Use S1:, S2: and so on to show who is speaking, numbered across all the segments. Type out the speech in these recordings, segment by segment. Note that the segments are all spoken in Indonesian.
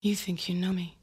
S1: You think you know me.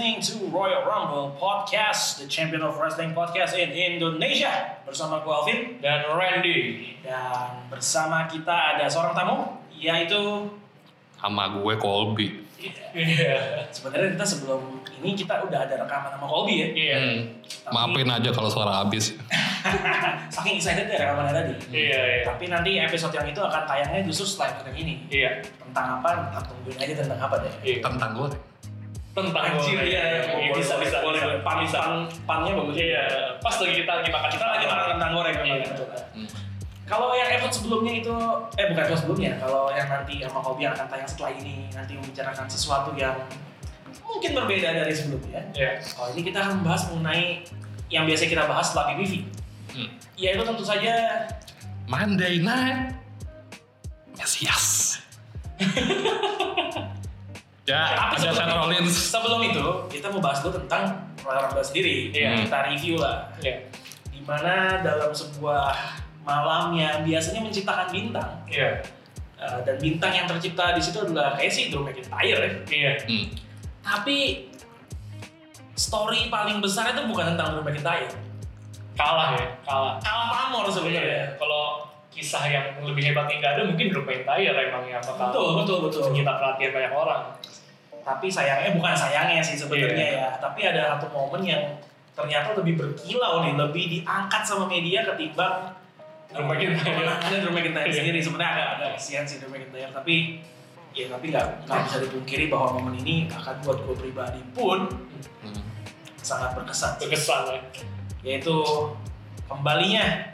S2: Listening to Royal Rumble Podcast, the champion of wrestling podcast in Indonesia. Bersama gue Alvin
S3: dan Randy.
S2: dan bersama kita ada seorang tamu yaitu
S4: sama gue Colby.
S3: Iya.
S2: sebenarnya kita sebelum ini kita udah ada rekaman sama Colby ya.
S3: Iya.
S4: Hmm. Maafin aja kalau suara habis.
S2: Saking excited ya rekamannya tadi.
S3: Iya, iya.
S2: Tapi nanti episode yang itu akan tayangnya justru setelah episode yang ini.
S3: Iya.
S2: Tentang apa? Ntar tungguin aja tentang apa deh.
S3: Iya.
S4: Tentang gue.
S3: Tentang
S2: Anjir ya,
S3: Iya, bisa bisa
S2: boleh,
S3: bisa.
S2: Pan,
S3: bisa.
S2: pan, pannya bagus.
S3: Iya. Pas lagi kita lagi makan
S2: Kita lagi makan kentang goreng
S3: Iya.
S2: memang. Kalau yang episode sebelumnya itu, eh bukan episode sebelumnya, kalau yang nanti sama Kobi yang akan tayang setelah ini, nanti membicarakan sesuatu yang mungkin berbeda dari sebelumnya.
S3: Iya.
S2: Kalau ini kita akan membahas mengenai yang biasa kita bahas setelah PPV.
S4: Hmm.
S2: Yaitu tentu saja
S4: Monday night. Mesias. ya,
S2: Tapi
S4: ada
S2: itu-
S4: Rollins.
S2: Sebelum itu, kita mau bahas dulu tentang Royal Rumble sendiri.
S3: Iya.
S2: Kita review lah.
S3: Iya.
S2: Di mana dalam sebuah malam yang biasanya menciptakan bintang,
S3: Iya.
S2: uh, dan bintang yang tercipta di situ adalah kayak sih Drew McIntyre ya.
S3: Iya.
S4: Hmm.
S2: Tapi story paling besar itu bukan tentang Drew McIntyre.
S3: Kalah ya. Kalah.
S2: Kalah pamor
S3: Iya.
S2: sebenarnya.
S3: Kalau kisah yang lebih hebat yang nggak ada mungkin Drew McIntyre emang yang bakal
S2: Betul, betul, betul.
S3: menyita perhatian banyak orang.
S2: Tapi sayangnya bukan sayangnya sih sebenarnya
S3: Iya.
S2: ya. Tapi ada satu momen yang ternyata lebih berkilau nih, lebih diangkat sama media ketimbang
S3: Drew McIntyre.
S2: kemenangannya Drew McIntyre
S3: Iya.
S2: sendiri. Sebenarnya agak agak kesian sih Drew McIntyre, tapi ya tapi nggak nggak bisa dipungkiri bahwa momen ini bahkan buat gue pribadi pun
S4: Hmm.
S2: sangat berkesan.
S3: Berkesan ya.
S2: Yaitu kembalinya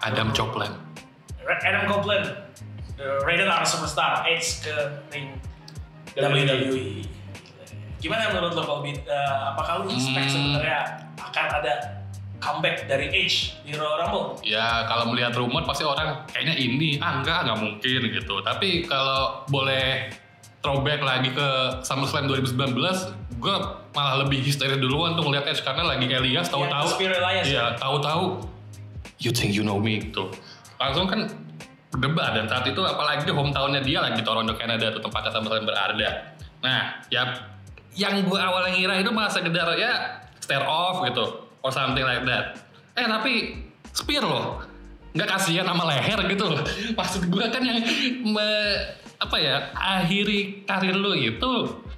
S4: Adam Copeland.
S2: Adam Copeland, the Rated R Superstar, Edge ke ring WWE. Gimana menurut lo Colby? Eh, apakah lo expect
S4: Hmm.
S2: sebenarnya akan ada comeback dari Edge di Royal Rumble?
S4: Ya kalau melihat rumor pasti orang kayaknya ini, ah enggak, nggak mungkin gitu. Tapi kalau boleh throwback lagi ke SummerSlam 2019, gue malah lebih histeris duluan tuh ngeliat Edge karena lagi Elias tahu-tahu, iya
S2: ya?
S4: tahu-tahu, you think you know me gitu. Langsung kan berdebat dan saat itu apalagi hometownnya dia lagi Toronto Canada tuh tempatnya SummerSlam berada. Nah ya yang gue awalnya ngira itu malah sekedar ya stare off gitu or something like that. Eh tapi spear loh, nggak kasihan sama leher gitu loh. Maksud gue kan yang me- apa ya akhiri karir lu itu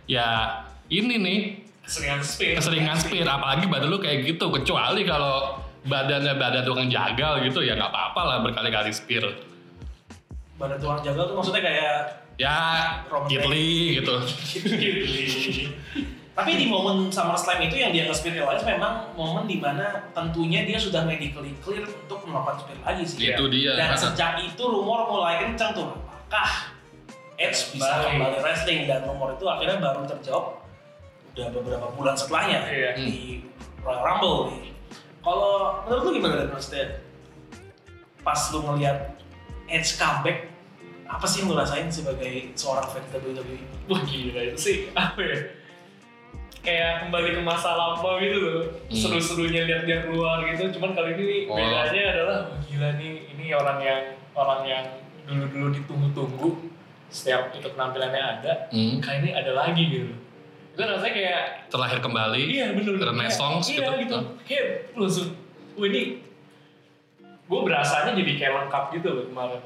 S4: ya ini nih
S3: Keseringan spear.
S4: keseringan spear apalagi badan lu kayak gitu kecuali kalau badannya badan tukang jagal gitu ya nggak apa-apa lah berkali-kali spear
S2: Badan tuang jagal tuh maksudnya kayak
S4: ya
S2: Roman
S4: Italy gitu.
S2: Tapi di momen SummerSlam itu yang dia ke Spirit Elias memang momen di mana tentunya dia sudah medically clear untuk melakukan Spirit lagi sih.
S4: itu dia.
S2: Dan sejak itu rumor mulai kencang tuh, apakah Edge bisa
S3: Kembali.
S2: kembali wrestling? Dan rumor itu akhirnya baru terjawab udah beberapa bulan setelahnya
S3: Iya.
S2: di Royal Rumble nih. Kalau menurut lu gimana maksudnya pas lu ngeliat Edge comeback apa sih yang lu rasain sebagai seorang fans WWE?
S3: Wah gila itu sih apa ya? Kayak kembali ke masa lampau gitu loh.
S4: Hmm.
S3: Seru-serunya lihat dia keluar gitu. Cuman kali ini
S4: Oh.
S3: bedanya adalah wah, gila nih ini orang yang orang yang dulu-dulu ditunggu-tunggu setiap itu penampilannya ada.
S4: Hmm.
S3: Kali ini ada lagi gitu. Itu rasanya kayak
S4: terlahir kembali
S3: iya bener
S4: Renaissance
S3: Iya
S4: gitu.
S3: gitu. Kayak langsung wah ini gue berasanya jadi kayak lengkap gitu loh kemarin.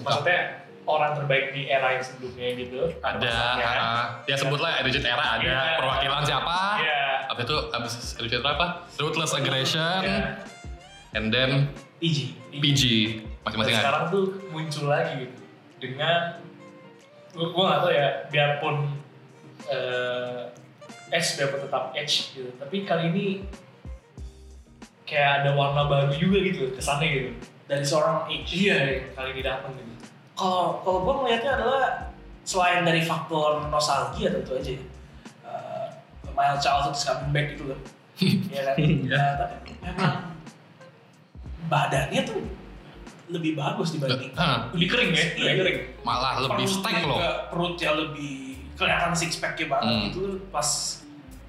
S3: Maksudnya orang terbaik di era yang sebelumnya gitu.
S4: ada uh, ya sebutlah Attitude Era ada
S3: Iya.
S4: perwakilan siapa
S3: Iya.
S4: Habis itu habis Attitude Era apa Ruthless Aggression
S3: Iya.
S4: and then
S2: PG.
S4: PG masing-masing
S3: sekarang tuh muncul lagi gitu dengan gua, gua gak tau ya biarpun eh Edge biarpun tetap Edge gitu tapi kali ini kayak ada warna baru juga gitu kesannya gitu
S2: Dari seorang Edge.
S3: iya kali ini datang gitu
S2: Kalau kalau gue melihatnya adalah selain dari faktor nostalgia tentu aja ya. Uh, my childhood is coming back gitu loh. Iya kan? Nah, tapi memang badannya tuh lebih bagus dibanding
S4: Hah,
S3: lebih kering ya
S2: Iya.
S3: lebih kering
S4: malah lebih stack loh.
S2: Perutnya lebih kelihatan six packnya banget
S4: Hmm.
S2: gitu pas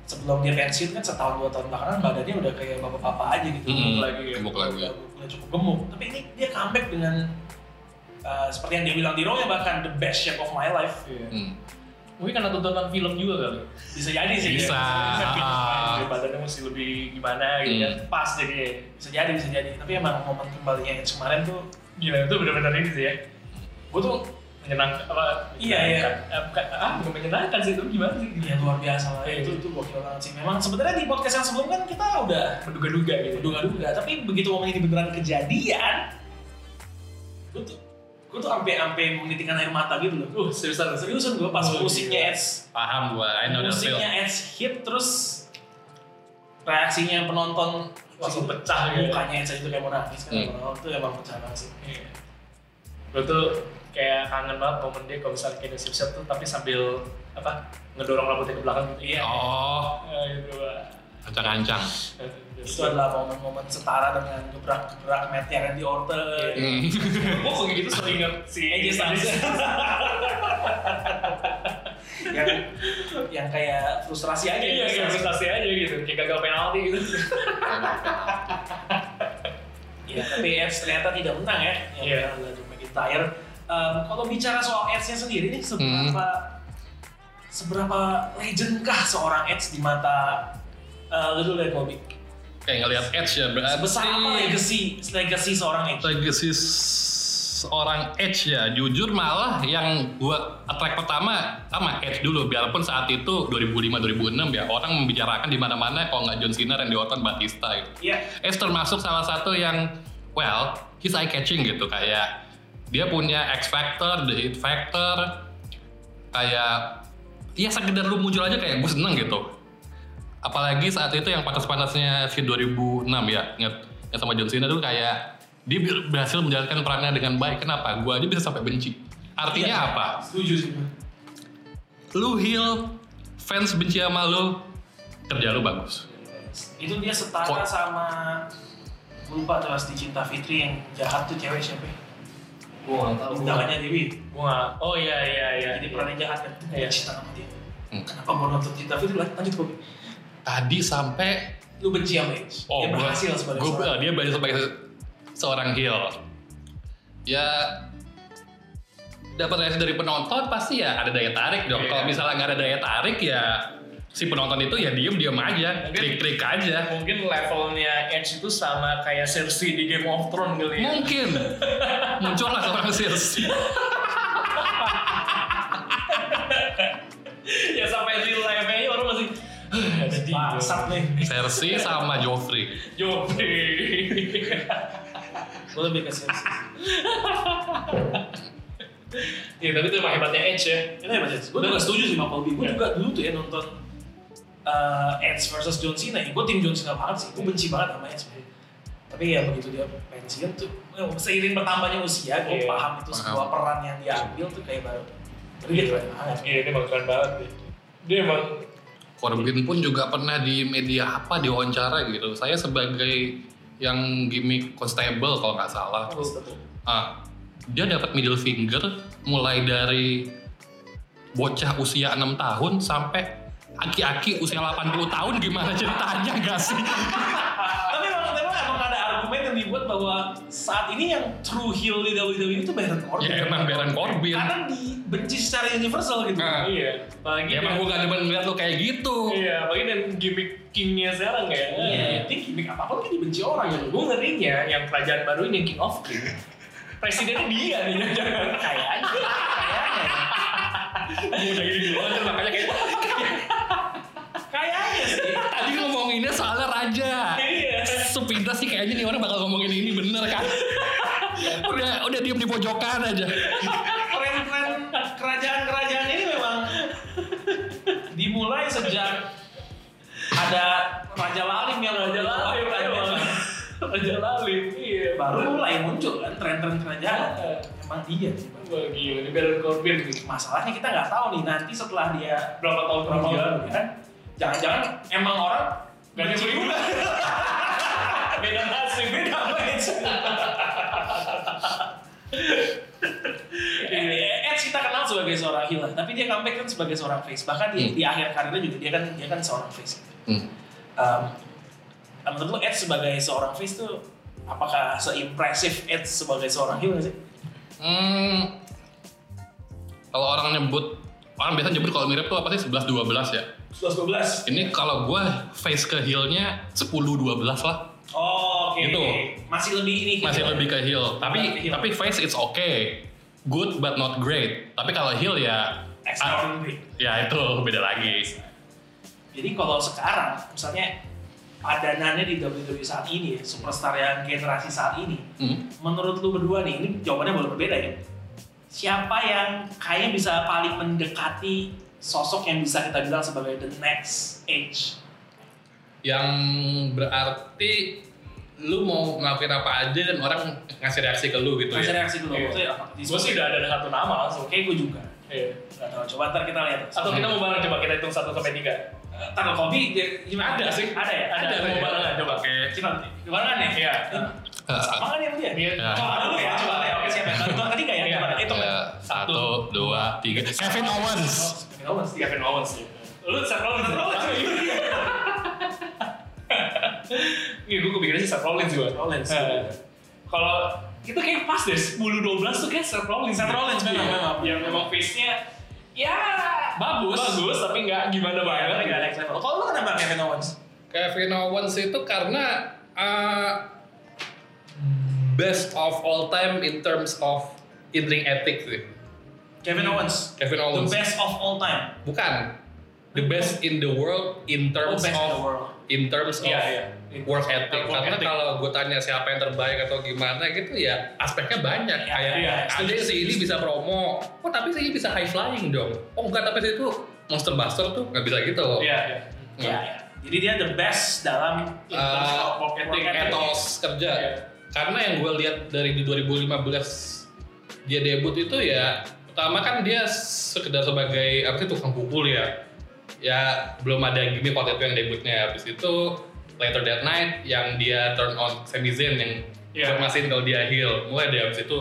S2: sebelum dia pensiun kan setahun dua tahun belakangan badannya udah kayak bapak-bapak aja gitu.
S4: Hmm,
S2: Gemuk lagi ya.
S4: gemuk lagi.
S2: Udah cukup gemuk. Tapi ini dia comeback dengan uh, seperti yang dia bilang di Raw ya bahkan the best shape of my life.
S3: Iya.
S4: Hmm.
S3: mungkin karena tontonan film juga kali
S2: Bisa jadi sih.
S4: Bisa.
S2: ya.
S3: Bisa,
S4: Ah.
S3: badannya mesti lebih gimana gitu kan
S4: Hmm.
S3: pas jadi
S2: Bisa jadi, bisa jadi. Tapi emang momen kembalinya Edge kemarin tuh
S3: gila itu benar-benar ini sih ya gue tuh menyenangkan apa
S2: Iya, iya.
S3: Eh, ah bukan menyenangkan sih itu gimana sih
S2: ya luar biasa lah.
S3: Iya.
S2: Itu itu gokil banget sih. Memang sebenarnya di podcast yang sebelum kan kita udah
S3: menduga-duga gitu
S2: duga-duga tapi begitu momen ini beneran kejadian gue tuh gue tuh sampai sampai menitikkan air mata gitu loh
S3: uh seriusan
S2: seriusan gue pas
S3: Oh,
S2: musiknya. Edge
S4: Paham gua, I know
S2: musiknya Edge hit terus reaksinya penonton
S3: Langsung pecah gitu.
S2: mukanya Edge itu kayak mau nangis kan
S4: Hmm.
S2: oh, itu emang pecah banget sih
S3: Iya. gue tuh kayak kangen banget momen dia kalau misalnya kayak siap-siap tuh tapi sambil apa ngedorong rambutnya ke belakang gitu iya
S4: Oh,
S3: Ah, gitu
S4: ancang-ancang.
S2: Itu adalah momen-momen setara dengan gebrak-gebrak Matt yang Randy Orton
S4: Hmm.
S3: gue kok gitu sering inget si
S2: AJ Styles yang yang kayak frustrasi aja
S3: Iya, kayak prestasi aja gitu, kayak gagal penalti gitu.
S2: Ya, tapi Edge ternyata tidak menang ya. Yang
S3: Iya.
S2: menang adalah Drew McIntyre. Kalau bicara soal Edge-nya sendiri nih, seberapa seberapa legendkah seorang Edge di mata uh, ya Kobe?
S4: Kayak ngelihat Edge ya, berarti
S2: Besar apa legacy legacy seorang Edge?
S4: legacy seorang Edge ya jujur malah yang gua attract pertama sama Edge dulu biarpun saat itu 2005 2006 ya orang membicarakan di mana-mana kalau nggak John Cena Randy Orton Batista gitu.
S2: Iya.
S4: Edge termasuk salah satu yang well he's eye catching gitu kayak dia punya X factor, the it factor kayak ya sekedar lu muncul aja kayak gue seneng gitu apalagi saat itu yang panas-panasnya si 2006 ya ingat ingat sama John Cena tuh kayak dia ber- berhasil menjalankan perannya dengan baik kenapa gue aja bisa sampai benci artinya
S2: Iya.
S4: apa
S2: Setuju sih. gue.
S4: lu heel fans benci sama lu kerja lu bagus
S2: Itu dia setara
S4: Kok-
S2: sama gue lupa tuh di Cinta Fitri yang jahat tuh cewek siapa? ya?
S3: Gue gak tau.
S2: Undangannya Dewi.
S3: Gue gak, oh iya iya iya.
S2: Jadi perannya jahat kan?
S3: Iya.
S2: Iya. Cinta sama dia.
S4: Hmm.
S2: Kenapa mau nonton Cinta Fitri? Lanjut Kobe.
S4: Tadi sampai
S2: Lu benci sama Edge. dia
S4: gua-
S2: berhasil sebagai
S4: gua-
S2: seorang
S4: dia berhasil sebagai seorang heel ya dapat reaksi dari penonton pasti ya ada daya tarik dong
S3: Iya.
S4: kalau misalnya nggak ada daya tarik ya si penonton itu ya diem diem aja klik klik aja
S3: Mungkin levelnya Edge itu sama kayak Cersei di Game of Thrones kali ya.
S4: mungkin muncullah seorang Cersei
S2: Bangsat nih.
S4: Cersei sama Joffrey
S3: Joffrey.
S2: Gue lebih ke Cersei.
S3: ya tapi itu emang hebatnya Edge ya.
S2: Itu hebat Edge. Gue juga setuju sih sama Colby. Gue
S3: Iya.
S2: juga dulu tuh ya nonton uh, Edge versus John Cena. Gue tim John Cena banget sih. Gue benci banget sama Edge. Tapi ya begitu dia pensiun tuh, eh, seiring bertambahnya usia, gue
S3: Iya.
S2: paham itu
S4: Paham.
S2: sebuah peran yang dia ambil tuh kayak baru. Tapi dia keren banget.
S3: Iya, dia emang keren banget deh. Dia emang
S4: Corbin pun juga pernah di media apa diwawancara gitu. Saya sebagai yang gimmick constable kalau nggak salah. Ah, dia dapat middle finger mulai dari bocah usia 6 tahun sampai aki-aki usia 80 tahun gimana ceritanya gak sih?
S2: bahwa saat ini yang true heel di WWE itu Baron Corbin.
S4: Ya, emang Baron Corbin.
S2: Karena dibenci secara universal gitu.
S4: Nah.
S3: iya. Apalagi
S4: Ya emang gue gak demen ngeliat lu kayak gitu.
S3: Iya, apalagi dan gimmick kingnya sekarang ya.
S2: Iya, ini gimmick apa pun kan dibenci orang gitu.
S3: Gue ngerinya yang kerajaan baru ini yang King of King. Presidennya dia nih, jangan
S2: Kayaknya, kayaknya.
S3: Gue udah gini duluan kan makanya kayak
S2: Kayaknya sih.
S4: Tadi ngomonginnya soalnya raja.
S3: Iya.
S4: Kita sih kayaknya nih orang bakal ngomongin ini bener kan. udah udah diem di pojokan aja.
S2: Tren-tren kerajaan-kerajaan ini memang dimulai sejak ada Raja Lalim yang
S3: Raja Lalim,
S2: Raja
S3: emang.
S2: Lalim.
S3: Raja Lalim, iya.
S2: baru mulai muncul kan tren-tren kerajaan. Emang dia sih.
S3: Wah gila, ini Baron Corbin nih.
S2: Masalahnya kita nggak tahu nih nanti setelah dia
S3: Berapa tahun
S2: berapa tahun kan, jangan-jangan emang orang
S3: Gak
S2: benci juga.
S3: Beda nasib,
S2: Beda match. Eh, Edge kita kenal sebagai seorang heel, tapi dia comeback kan sebagai seorang face. Bahkan di,
S4: Hmm.
S2: di akhir karirnya juga dia kan dia kan seorang face.
S4: Hmm.
S2: Um, menurut lu Edge sebagai seorang face tuh apakah seimpresif Edge sebagai seorang heel sih?
S4: Hmm, kalau orang nyebut orang biasa nyebut kalau mirip tuh apa sih 11 12 ya.
S2: 11 12.
S4: Ini kalau gua face ke heel-nya 10 12 lah.
S2: Oh, oke.
S4: Gitu.
S2: Masih lebih ini.
S4: Masih lebih ke heel. Tapi
S2: heel.
S4: tapi face it's okay. Good but not great. Tapi kalau heel ya
S2: extraordinary.
S4: ya itu beda lagi.
S2: Jadi kalau sekarang misalnya padanannya di WWE saat ini ya, superstar yang generasi saat ini,
S4: Hmm.
S2: menurut lu berdua nih, ini jawabannya boleh berbeda ya. Siapa yang kayaknya bisa paling mendekati sosok yang bisa kita bilang sebagai the next age?
S4: Yang berarti lu mau ngelakuin apa aja dan orang ngasih reaksi ke lu gitu
S2: Masih
S4: ya.
S2: reaksi dulu,
S3: Iya.
S2: maksudnya apa?
S3: Gue sih udah ada satu nama langsung.
S2: Oke, gue juga.
S3: Iya.
S2: Gak tahu, coba ntar kita lihat.
S3: Atau kita mau bareng coba kita hitung 1 sampai 3.
S2: Eh, Ntar Kobe, dia- gimana?
S3: Ada sih.
S2: Ada ya?
S3: Ada, mau barengan coba.
S4: Oke.
S2: Coba, gimana kan ya?
S3: Iya.
S4: Eh,
S2: Sama kan ya dia?
S3: Iya.
S4: Ya.
S2: Coba dulu ya, coba ya. Oke, siap ya. Hitungan ketiga ya,
S3: Iya.
S2: Hitung.
S4: ya, satu, dua, tiga. Kevin Owens.
S2: Kevin Owens, iya.
S3: Kevin Owens sih. Lu Seth Rollins.
S2: Seth Rollins, iya.
S3: Iya, gue kepikiran sih Seth Rollins juga.
S2: Rollins.
S3: Eh, Kalau itu kayak pas deh, 10-12 tuh kayak Seth Rollins.
S2: Seth Rollins memang,
S3: Iya.
S2: memang.
S3: Yang memang face-nya ya
S2: Bagus.
S3: bagus tapi nggak gimana banget.
S2: Nggak next level. Kalau lu kenapa Kevin Owens?
S4: Kevin Owens itu karena uh, best of all time in terms of in ring ethics sih.
S2: Kevin Owens.
S4: Kevin
S2: The
S4: Owens.
S2: best of all time.
S4: Bukan. The best in the world in
S2: Oh,
S4: terms
S2: in
S4: of
S2: the world.
S4: in terms of
S3: Iya, iya.
S4: work ethic.
S3: Work
S4: Karena
S3: ethic.
S4: kalau gue tanya siapa yang terbaik atau gimana gitu ya aspeknya banyak.
S2: Iya,
S4: Kayak
S2: iya,
S4: ada
S2: setuju,
S4: si ini bisa promo. Oh tapi si ini bisa high flying dong. Oh enggak tapi si itu monster buster tuh nggak bisa gitu.
S3: Iya, iya.
S2: Iya, iya. Jadi dia the best dalam
S3: In terms
S4: Uh,
S3: of work ethic.
S4: etos kerja.
S3: Iya.
S4: Karena yang gue lihat dari di 2015 dia debut itu ya pertama kan dia sekedar sebagai apa sih tukang pukul ya. Ya belum ada gimmick waktu itu yang debutnya. Habis itu Later That Night yang dia turn on Sami Zayn yang
S3: Iya.
S4: informasiin kalau dia heel. Mulai dari habis itu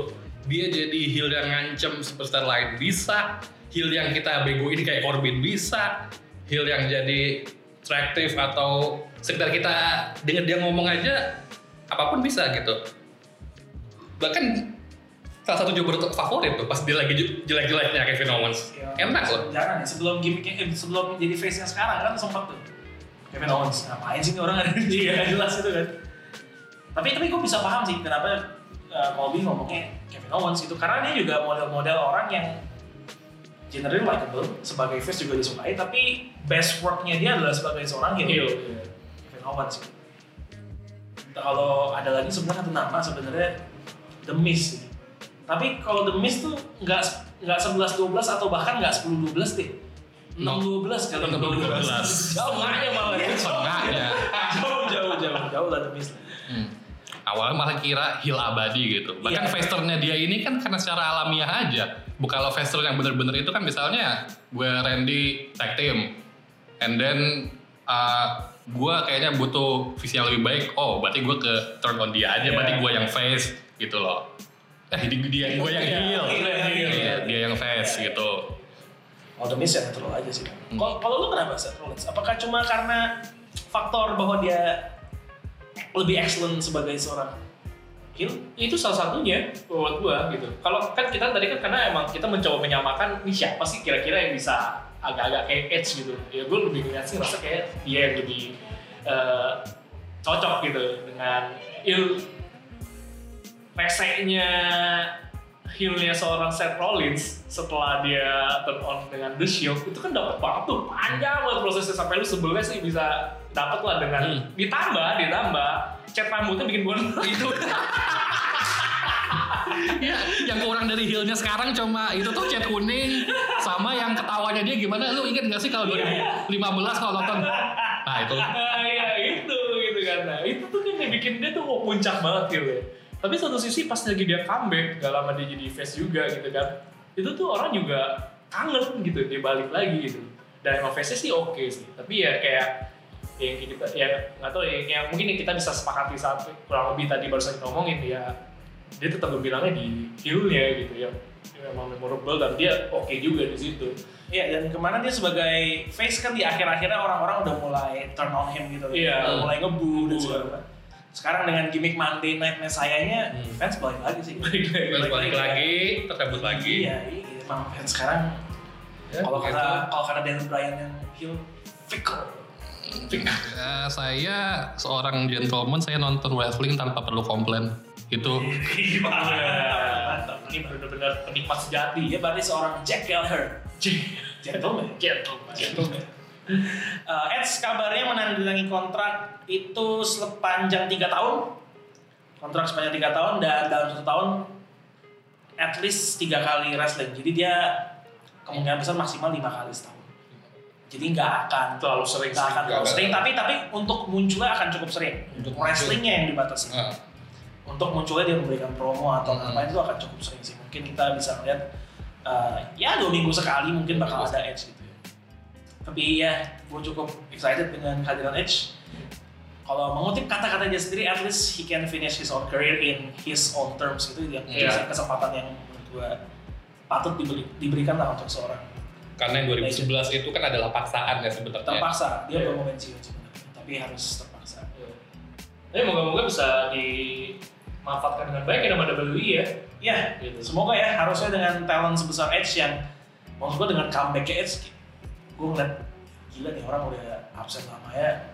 S4: dia jadi heel yang ngancem superstar lain bisa, heel yang kita begoin kayak Corbin bisa, heel yang jadi atraktif atau sekedar kita denger dia ngomong aja apa pun bisa gitu. Bahkan salah satu jobber favorit tuh pas dia lagi jelek-jeleknya Kevin Owens.
S2: Iya.
S4: Enak loh.
S2: Jangan ya, sebelum gimmicknya, eh, sebelum jadi face-nya sekarang kan sempat tuh. Kevin Owens, ngapain sih orang ada di nggak jelas itu kan. Tapi tapi gue bisa paham sih kenapa uh, Colby ngomongnya Kevin Owens itu karena dia juga model-model orang yang generally likable sebagai face juga disukai tapi best worknya dia adalah sebagai seorang heel.
S3: Heel.
S2: Kevin Owens. Kalau ada lagi sebenarnya satu nama sebenarnya The Miz. sih. Tapi kalau The Miz tuh nggak nggak 11 12 atau bahkan nggak 10 12 deh. 6 12 kali
S4: 6 12.
S2: Jauh
S3: Setengahnya malah.
S2: Iya,
S4: Setengahnya.
S2: Jauh jauh jauh jauh lah The Miz.
S4: Hmm. Awalnya malah kira heel abadi gitu. Bahkan
S2: Iya.
S4: fasternya dia ini kan karena secara alamiah aja. Bukan kalau faster yang bener-bener itu kan misalnya gue Randy tag team. And then uh, gue kayaknya butuh visi yang lebih baik. Oh berarti gue ke turn on dia aja.
S3: Iya.
S4: Berarti gue yang face gitu loh. Eh dia, dia gue yang
S3: Iya,
S4: heel.
S3: iya, iya, iya.
S4: Iya, dia yang face gitu.
S2: Oh The Miz ya terlalu aja sih. Kalau kalau lu kenapa Seth Rollins? Apakah cuma karena faktor bahwa dia lebih excellent sebagai seorang heel?
S3: itu salah satunya buat gua gitu. Kalau kan kita tadi kan karena emang kita mencoba menyamakan nih siapa sih kira-kira yang bisa agak-agak kayak Edge gitu. Ya gue lebih ngeliat sih rasa kayak dia yang lebih eh, cocok gitu dengan il peseknya heelnya seorang Seth Rollins setelah dia turn on dengan The Shield itu kan dapat tuh panjang banget prosesnya sampai lu sebelumnya sih bisa dapat lah dengan
S4: Hmm.
S3: ditambah ditambah cat rambutnya bikin gue
S4: itu ya yang kurang dari heelnya sekarang cuma itu tuh cat kuning sama yang ketawanya dia gimana? Lu inget gak sih kalau 2015 kalau nonton? Nah itu.
S3: Ya itu gitu kan. Nah itu tuh kan yang bikin dia tuh puncak banget gitu ya. Tapi satu sisi pas lagi dia comeback gak lama dia jadi face juga gitu kan itu tuh orang juga kangen gitu dia balik lagi gitu. Dan emang face sih oke sih. Tapi ya kayak yang kita ya nggak tahu ya yang mungkin yang kita bisa sepakati saat kurang lebih tadi barusan kita ngomongin ya dia tetap berbilangnya di heel-nya gitu ya yang emang memorable dan dia oke juga di situ
S2: Iya dan ke mana dia sebagai face kan di akhir-akhirnya orang-orang udah mulai turn on him gitu.
S3: Iya.
S2: Udah mulai ngebu dan segala macam. Sekarang dengan gimmick Monday Night Messiah-nya
S4: Hmm.
S2: fans balik lagi sih.
S4: balik, balik lagi terkabut lagi
S2: Iya, iya, emang fans sekarang
S4: Ya,
S2: kalau
S4: begitu.
S2: kata kalau kata Daniel Bryan yang heel fickle.
S4: Eh, saya seorang gentleman saya nonton wrestling tanpa perlu komplain itu
S2: Gimana?
S3: ini benar-benar penikmat sejati
S2: Dia berarti seorang Jack Gallagher. Gentleman.
S3: gentleman
S2: Gentleman. Uh, Edge kabarnya menandatangani kontrak itu sepanjang tiga tahun. Kontrak sepanjang tiga tahun dan dalam satu tahun at least tiga kali wrestling. Jadi dia kemungkinan besar maksimal lima kali setahun. Jadi nggak akan
S3: terlalu sering
S2: nggak akan terlalu sering. Tapi tapi untuk munculnya akan cukup sering.
S4: Untuk
S2: Wrestlingnya yang dibatasi.
S4: Nah,
S2: Untuk munculnya dia memberikan promo atau
S4: Hmm.
S2: apa itu akan cukup sering sih. Mungkin kita bisa melihat uh, ya dua minggu sekali mungkin bakal ada Edge gitu ya. Tapi ya, gue cukup excited dengan kehadiran Edge. Kalau mengutip kata-kata dia sendiri, at least he can finish his own career in his own terms itu yang mungkin kesempatan yang menurut gue patut diberi, diberikan lah untuk seorang.
S4: Karena yang 2011 itu kan adalah paksaan ya sebenarnya.
S2: Terpaksa. Dia belum mau pensiun sebenarnya tapi harus terpaksa.
S3: Tapi moga-moga bisa dimanfaatkan dengan baik ya sama WWE ya.
S2: ya
S3: Gitu.
S2: semoga ya harusnya dengan talent sebesar Edge yang maksud gue dengan comeback Edge gue ngeliat gila nih orang udah absen lama ya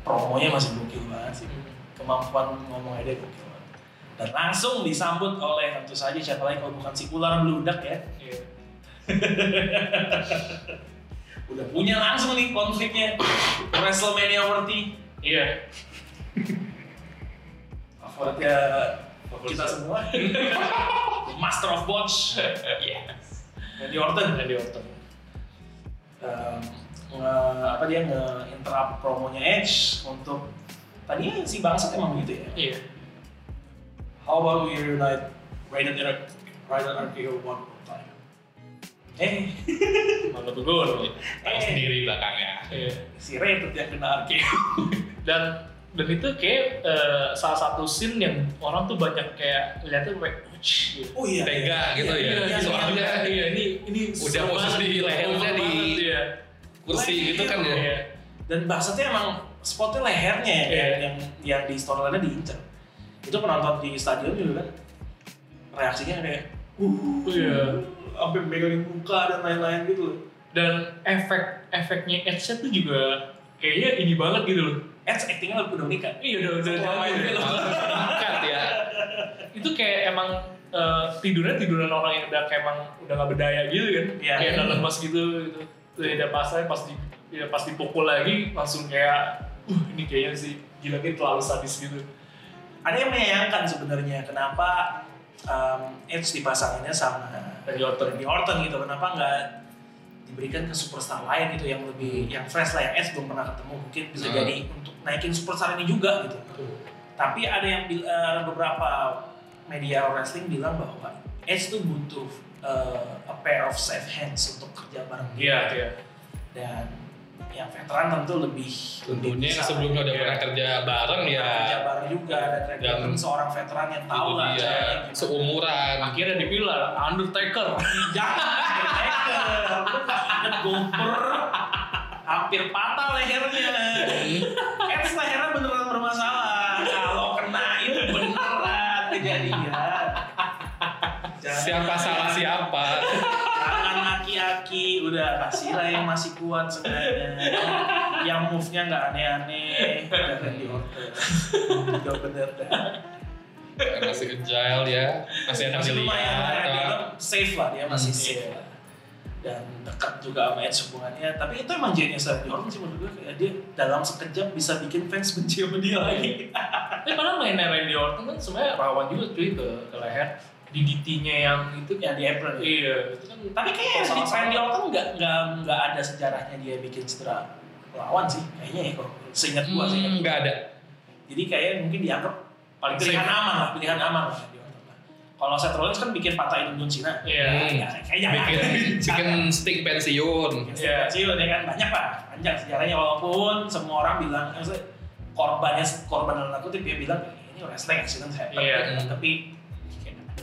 S2: promonya masih gokil banget sih kemampuan ngomongnya dia gokil banget dan langsung disambut oleh tentu saja siapa lagi kalau bukan si ular beludak ya
S3: Iya.
S2: udah punya langsung nih konfliknya WrestleMania worthy
S3: Iya.
S2: favoritnya kita semua Master of Botch
S3: Yes.
S2: Randy Orton
S3: Randy Orton.
S2: um, nge- apa dia nge-interrupt promonya Edge untuk tadinya si bangsat emang begitu ya
S3: Iya.
S2: How about we reunite Raiden R- Raiden RKO one more time Eh,
S3: Mana tuh gue?
S4: tahu
S2: Eh.
S4: sendiri belakangnya
S3: Iya.
S2: si Raiden yang kena RKO
S3: Dan dan itu kayak eh, salah satu scene yang orang tuh banyak kayak lihatnya kayak gitu.
S2: Oh iya
S4: Tega gitu ya.
S3: Iya,
S4: Soalnya
S3: iya, ini ini
S4: udah posisi
S3: banget,
S4: di
S3: gitu.
S4: lehernya di-
S3: iya.
S4: kursi gitu kan ya
S3: Iya.
S2: Dan bangsatnya emang spotnya lehernya ya,
S3: Iya.
S2: yang yang di storyline-nya diincar Itu penonton di stadion juga kan reaksinya kayak uh,
S3: Iya.
S2: sampai megangin muka dan lain-lain gitu loh.
S3: Dan efek efeknya Edge tuh juga kayaknya ini banget gitu loh.
S2: Edge actingnya udah meningkat.
S3: Iya udah udah
S2: main
S3: udah-
S2: film.
S4: Angkat ya
S3: itu kayak emang eh, tidurnya tiduran orang yang udah kayak emang udah gak berdaya gitu kan
S2: Iya.
S3: kayak udah lemas gitu gitu Terus dia pasnya pas di ya pas dipukul lagi langsung kayak uh ini kayaknya sih gila ini terlalu sadis gitu
S2: Ada yang menyayangkan sebenarnya kenapa um, Edge dipasanginnya sama
S3: Randy Orton.
S2: Randy Orton gitu. Kenapa nggak diberikan ke superstar lain gitu yang lebih yang fresh lah yang Edge belum pernah ketemu mungkin bisa
S4: Hmm.
S2: jadi untuk naikin superstar ini juga gitu. Tapi ada yang eh, beberapa media wrestling bilang bahwa Edge tuh butuh eh, a pair of safe hands untuk kerja bareng dia.
S3: iya iya
S2: Dan yang veteran tentu lebih lebih
S4: tentunya yang
S2: bisa
S4: sebelumnya udah pernah kerja bareng ya
S2: kerja bareng juga dan Randy
S4: Dan
S2: seorang veteran yang tahu lah
S4: dia
S2: caranya gimana.
S4: seumuran
S3: akhirnya dipilih Undertaker
S2: Jangan Undertaker, lu gak inget Goldberg hampir patah lehernya. Edge lehernya beneran bermasalah. Kalau kena itu beneran kejadian.
S4: Siapa salah siapa
S2: udah kasih lah yang masih kuat sebenarnya. Yang move-nya nggak aneh-aneh, udah Randy Orton. Udah bener dah.
S4: masih agile ya masih enak
S2: Masih lumayan lah,
S4: dilihat
S2: dia
S4: kan.
S2: safe lah, dia masih
S4: Hmm.
S2: safe lah. dan dekat juga sama Edge hubungannya tapi itu emang genius Randy Orton sih menurut gue kayak dia dalam sekejap bisa bikin fans benci sama dia lagi
S3: Tapi padahal mainnya Randy Orton kan sebenarnya rawan juga cuy ke, ke leher. DDT-nya yang itu
S2: yang di April ya.
S3: Iya, itu kan
S2: tapi Randy,
S3: salah-salah.
S2: Randy Orton nggak nggak nggak ada sejarahnya dia bikin cedera lawan sih kayaknya ya kalau seingat gua sih
S4: Hmm, nggak ada.
S2: jadi kayak mungkin dianggap
S3: paling
S2: pilihan
S3: safe.
S2: aman lah pilihan aman lah kalau Seth Rollins kan bikin patahin John Cena
S3: Iya.
S2: Ya, kayaknya
S4: Bikin, bikin stick pensiun.
S3: Iya.
S2: kecil ya kan banyak lah panjang sejarahnya walaupun semua orang bilang korbannya korban dalam kutip dia bilang ini wrestling accident happen
S3: Iya.
S2: tapi kayak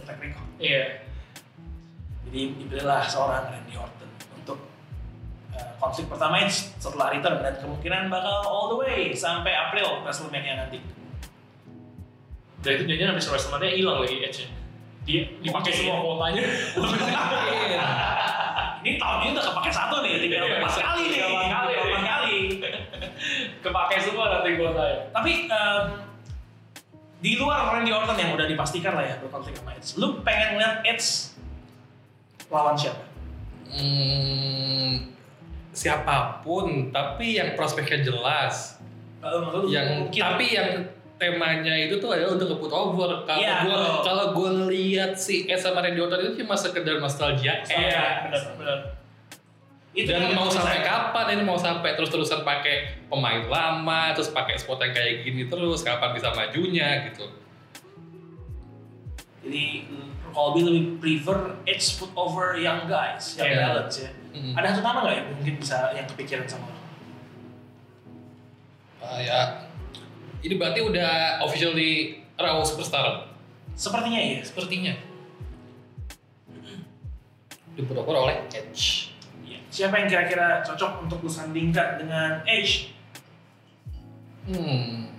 S2: track record
S3: Iya.
S2: jadi dipilihlah seorang Randy Orton untuk uh, konflik pertama Edge setelah return dan kemungkinan bakal all the way sampai April WrestleMania nanti
S3: Dan itu jadinya habis WrestleMania hilang lagi Edge-nya. Dia dipakai semua kuotanya.
S2: ini tahun ini udah kepake satu nih tinggal
S3: Iya,
S2: empat kali nih
S3: empat kali.
S2: Empat kali
S3: Kepake semua nanti kuotanya.
S2: Tapi di luar Randy Orton yang udah dipastikan lah ya berkonflik sama Edge, lu pengen lihat Edge lawan siapa?
S4: Hmm, siapa pun, tapi yang prospeknya jelas.
S2: Lu
S4: yang
S2: mungkin
S4: tapi yang temanya itu tuh adalah untuk nge-put over. Kalau gua
S2: betul.
S4: kalau gua lihat si S sama Randy Orton itu cuma sekedar nostalgia.
S2: Iya,
S3: benar benar.
S2: Itu
S4: Dan mau sampai kapan ini mau sampai terus-terusan pakai pemain lama terus pakai spot yang kayak gini terus kapan bisa majunya gitu.
S2: Jadi mm, kalau lebih prefer Edge put over young guys, yang
S3: Iya.
S2: balance ya.
S4: Mm.
S2: Ada satu nama nggak yang mungkin bisa yang kepikiran sama lo?
S4: Ah, ya. Ini berarti udah official di Raw Superstar
S2: Sepertinya iya.
S4: sepertinya. Diperokor oleh Edge.
S2: Iya. Siapa yang kira-kira cocok untuk disandingkan dengan Edge?
S4: Hmm.